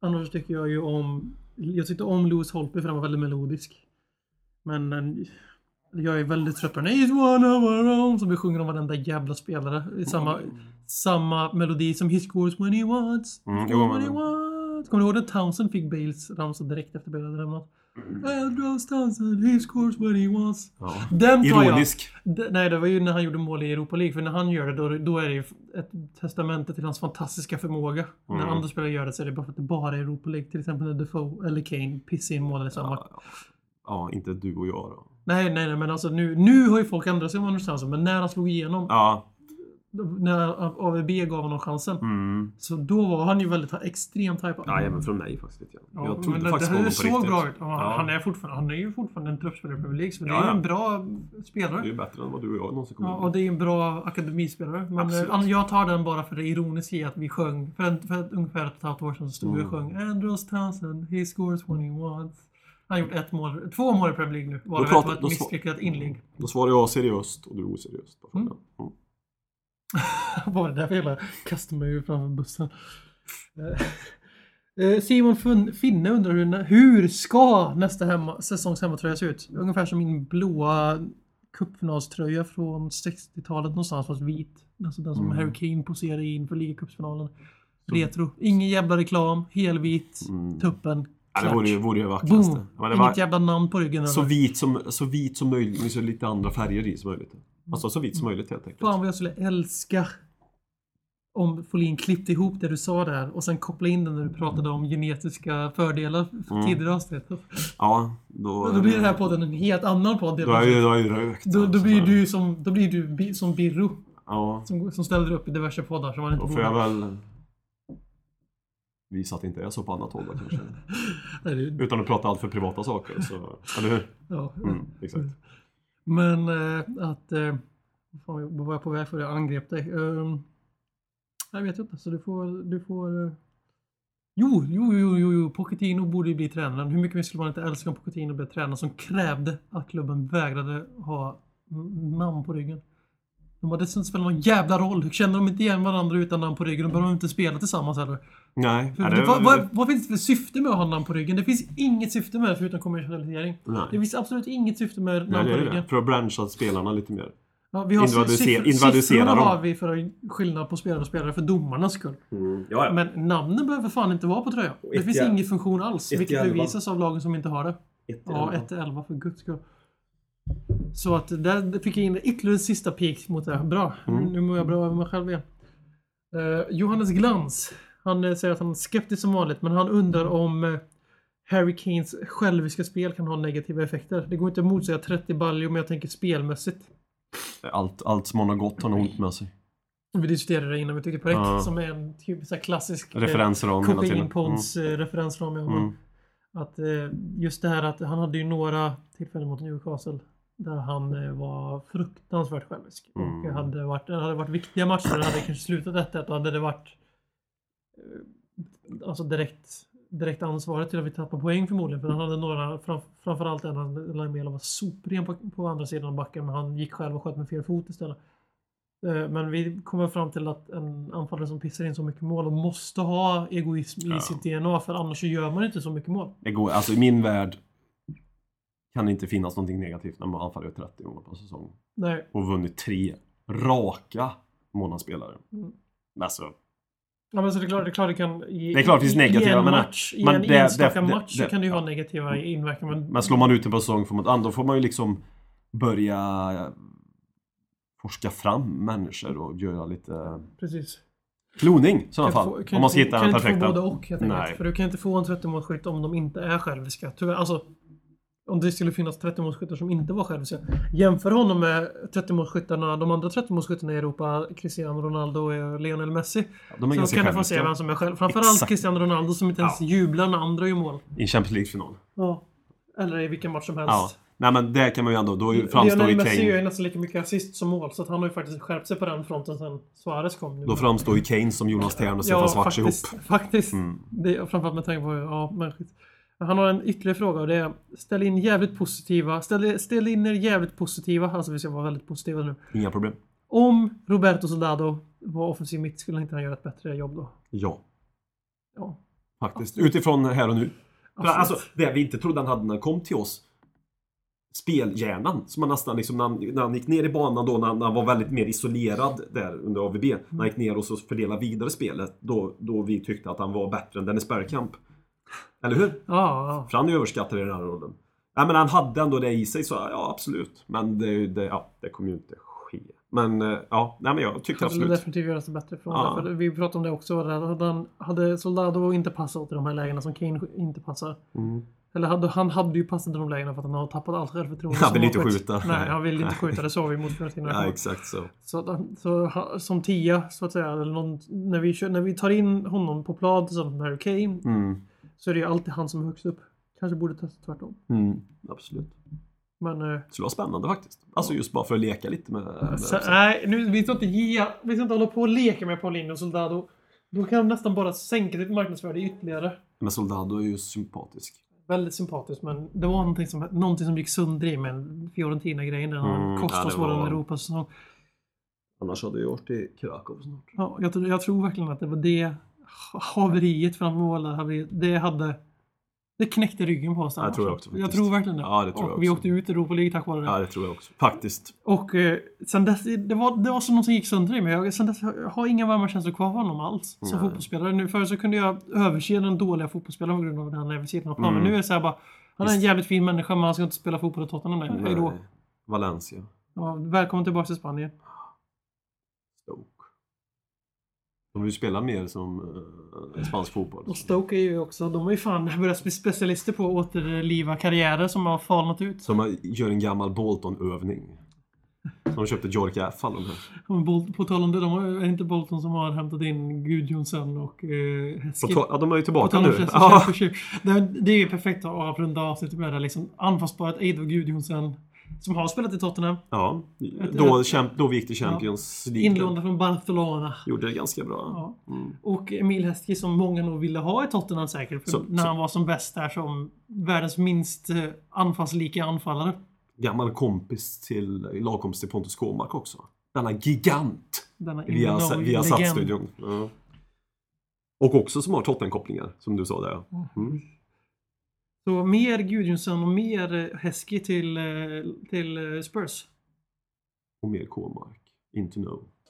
Annars tycker jag ju om... Jag tyckte om Louis Holtby för den var väldigt melodisk. Men eh, jag är väldigt trött på den. It's one of our own som vi sjunger om varenda jävla spelare. Samma, samma melodi som He scores when he wants. Mm, jo, when he wants. Kommer du ihåg när Townsend fick Bales ramsa direkt efter Bale hade lämnat? Andros Townsend, he scores when he wants. Ja. Den tar jag. Ironisk. D- nej, det var ju när han gjorde mål i Europa League. För när han gör det, då, då är det ju ett testamente till hans fantastiska förmåga. När Mm. andra spelare gör det så är det bara för att det bara är Europa League. Till exempel när Defoe eller Kane pissar in målen i samma. Ja, ja, inte du och jag då. Nej, nej, nej, men alltså nu, nu har ju folk ändrat sig om Anders Townsend. Men när han slog igenom, Ja. När AVB gav honom chansen. Mm. Så då var han ju väldigt extremt hypad. Ja, även från mig faktiskt lite. Ja, jag trodde men faktiskt det, på det honom på såg riktigt. bra ut. Ja, Ja. Han, är fortfarande, han är ju fortfarande en truppspelare i Premier League. Så det Ja, är ju en bra spelare. Det är ju bättre än vad du och jag någonsin kommer Ja, och det är en bra akademispelare. Men Absolut. eh, jag tar den bara för det ironiska i att vi sjöng. För, en, för ett, ungefär ett och ett halvt år sedan så stod vi och Mm. sjöng Andros Townsend, he scores when he wants. Han har gjort ett mål, två mål i Premier League nu. Då Varav ett pratar- var ett då sva- misslyckat inlägg. Då svarar jag seriöst och du oseriöst på. Mm. Mm. (laughs) Vad var det där för jävla... Kastade mig ju framför bussen. Eh, Eh, Simon Finne undrar hur, hur ska nästa hemma, säsongs hemmatröja se ut? Ungefär som min blåa cupfinalströja från 60-talet någonstans fast vit. Alltså den som Mm. Harry Kane poserade i inför ligacupsfinalen. Retro. Ingen jävla reklam. Helvit. Mm. Tuppen. Ja, det vore ju, vore ju. Boom! Men det Inget var jävla namn på ryggen. så vit, som, så vit som möjligt, med så lite andra färger i som möjligt. Alltså så vit som möjligt helt enkelt. Fan vad jag skulle älska om Folin klippte ihop det du sa där och sen kopplade in det när du pratade om genetiska fördelar för Mm. tidigare avsnitt. Ja, då... Då blir den här podden en helt annan podd. Då är då är rökt. Då, då alltså. blir du som, då blir du som Birro Ja, som, som ställer upp i diverse poddar som man inte då får jag väl visa att det inte är så på annat håll då kanske. (laughs) Nej, det- Utan att prata allt för privata saker, så... Eller hur? ja. Mm, exakt. Men eh, att... Eh, fan, vad var jag på väg för? Jag angrep dig. Eh, jag vet inte, så du får... Du får eh, jo, jo, jo, jo, jo, Pochettino borde ju bli tränaren. Hur mycket skulle man inte älska om Pochettino blev tränare som krävde att klubben vägrade ha namn på ryggen? De bara, det ska inte spela någon jävla roll. Känner de inte igen varandra utan namn på ryggen, då behöver de inte spela tillsammans heller. Nej, För det, det, vad, vad, vad finns det för syfte med att ha namn på ryggen? Det finns inget syfte med det förutom kommersialisering. Det nej. finns absolut inget syfte med Nej, namn det på är ryggen. det. För att branscha spelarna lite mer. Ja, vi har siffror, siffrorna dem. har vi för skillnad på spelare och spelare för domarnas skull. Ja, ja. Men namnen behöver fan inte vara på tröjan. Det finns ingen funktion alls. Vilket bevisas av lagen som inte har det. Ett, Ja, 1-11 för guds skull. Så att där fick jag in ytterligare en sista pik mot det. här. Bra. Mm. Nu mår jag bra över mig själv igen. Eh, Johannes Glans. Han eh, säger att han är skeptisk som vanligt men han undrar om eh, Harry Kanes själviska spel kan ha negativa effekter. Det går inte att motsäga 30 baljor men jag tänker spelmässigt. Allt, allt som har något gott har nog ont med sig. Vi diskuterade det innan vi tyckte på rätt. Ja. Som är en typ så här klassisk eh, Referensram hela tiden. kokainpons mm. referensram. Ja. Mm. Att eh, just det här att han hade ju några tillfällen mot Newcastle där han eh, var fruktansvärt självisk. Mm. Och hade varit, det hade varit viktiga matcher, det hade kanske slutat 1-1 och hade det varit eh, alltså direkt, direkt ansvaret till att vi tappade poäng förmodligen. För han hade några, fram, framförallt en han Lamela var sopren på, på andra sidan av backen men han gick själv och sköt med fel fot istället. Eh, Men vi kommer fram till att en anfallare som pissar in så mycket mål måste ha egoism i Ja. sitt DNA för annars gör man inte så mycket mål. Det går, alltså i min värld kan det inte finnas någonting negativt när man anfaller 30 mål på en säsong. Nej. Och vunnit tre raka månadsspelare. Mm. Alltså, Ja, men så det är klart det, är klart det kan... I, Det är klart det finns negativa, men- match, i en det- enstaka det- match så kan det ju ha negativa inverkan. Men, men slår man ut en på säsong får man, då får man ju liksom börja forska fram människor och göra lite Precis. kloning i sådana fall. få- om man ska hitta den kan inte få perfekta. både och helt enkelt. För du kan inte få en 30-målsskytt om de inte är själviska. Tyvärr, alltså, om det skulle finnas 30-målsskyttar som inte var själviska. Jämför honom med 30-målsskyttarna, de andra 30-målsskyttarna i Europa, Cristiano Ronaldo och Lionel Messi. De är Så kan du få se vem som är själv. Framförallt Exakt. Cristiano Ronaldo som inte ens Ja. jublar när andra gör mål. I en Champions League-final. Ja. Eller i vilken match som helst. Ja. Nej men det kan man ju ändå, då framstår Lionel ju Messi gör ju Kane, nästan lika mycket assist som mål. Så han har ju faktiskt skärpt sig på den fronten sen Suarez kom. nu. då framstår ju Kane som Jonas Tern och Stefan Svarts ihop. faktiskt. faktiskt. Mm. Det framförallt med tanke på... Ja, men skit. Han har en ytterligare fråga och det är Ställ in jävligt positiva... Ställ, ställ in er jävligt positiva. Alltså vi ska vara väldigt positiva nu. Inga problem. Om Roberto Soldado var offensiv mitt skulle inte han göra ett bättre jobb då? Ja, Ja. faktiskt. Utifrån här och nu. Absolut. alltså, det vi inte trodde han hade när han kom till oss. Spelhjärnan som han nästan liksom, när han, när han gick ner i banan då, när han, när han var väldigt mer isolerad där under AVB. När han gick ner och så fördelade vidare spelet. Då, då vi tyckte att han var bättre än Dennis Bergkamp. Eller hur? Ja, ja. För han är överskattad i den här rollen. Nej men han hade ändå det i sig så ja absolut. Men det, det, ja, det kommer ju inte ske. Men eh, ja, nej men jag tycker skulle absolut. definitivt göra sig bättre från Ja. det. För vi pratade om det också. där Hade, hade Soldado inte passat i de här lägena som Kane inte passar. Mm. Eller hade, han hade ju passat i de lägena för att han har tappat allt självförtroende. Han som vill inte skjuta. Nej, han vill inte skjuta. Det såg vi mot Fiorentina. (laughs) Ja exakt så. Så, så som tia, så att säga, eller någon, när, vi, när vi tar in honom på plan tillsammans med Harry Kane Mm. Så är det ju alltid han som är högst upp. Kanske borde testa tvärtom. Mm. Absolut. Men... Eh, Det skulle vara spännande faktiskt. Alltså just bara för att leka lite med... med så, nej, nu, vi ska inte ge... Vi ska inte hålla på och leka med Paulinho och Soldado. Då kan de nästan bara sänka sitt marknadsvärde ytterligare. Men Soldado är ju sympatisk. Väldigt sympatiskt men det var någonting som, någonting som gick sönder i med Fiorentina-grejen. Den Mm, kostat ja, oss våran Europasäsong. Annars hade jag varit i Krakow snart. Ja, jag, jag tror verkligen att det var det haveriet fram målarhaveriet, det hade... Det knäckte ryggen på oss den Ja, det tror jag också, Jag tror verkligen det. Ja, det tror och jag vi åkte ut i Europa League tack vare det. Ja, det tror jag också. Faktiskt. Och eh, sen dess, det var, det var som något som gick sönder i mig. Jag, sen dess, jag har inga varma känslor kvar för honom alls. Som Nej. fotbollsspelare. Nu, förr så kunde jag överse den dåliga fotbollsspelaren på grund av att han är vid sidan av planen. Mm. Men nu är det så här bara, han är en jävligt fin människa men han ska inte spela fotboll i Tottenham längre. Hej då. Nej. Valencia. Ja, välkommen tillbaka till Spanien. Stoke. De vill ju spela mer som eh, spansk fotboll. Och Stoke är ju också, de är ju fan (laughs) börjat bli specialister på att återliva karriärer som har falnat ut. Som gör en gammal Bolton-övning. Som de köpte Jorka F. alla de här. Och På tal om det, de har, är inte Bolton som har hämtat in Gudjonsson och eh, Ja, de är ju tillbaka nu. Ja. Det, det är ju perfekt att avrunda avsnittet med det. Liksom, anfallsparet Eido Gudjonsen som har spelat i Tottenham. ja. Då, då vi gick till Champions League. Inlånad från Barcelona. Gjorde det ganska bra. Ja. Mm. Och Emil Heskey som många nog ville ha i Tottenham säkert. Så- när så- han var som bäst där som världens minst eh, anfallslika anfallare. Gammal kompis till, lagkompis till Pontus Kåmark också. Denna gigant! Denna Via, via legend. Satt-studion. Ja. Och också som har Tottenham-kopplingar, som du sa där. ja. Mm. Så mer Gudjonsson och mer Heski Heskey till, eh, till eh, Spurs. Och mer K-mark. Into know.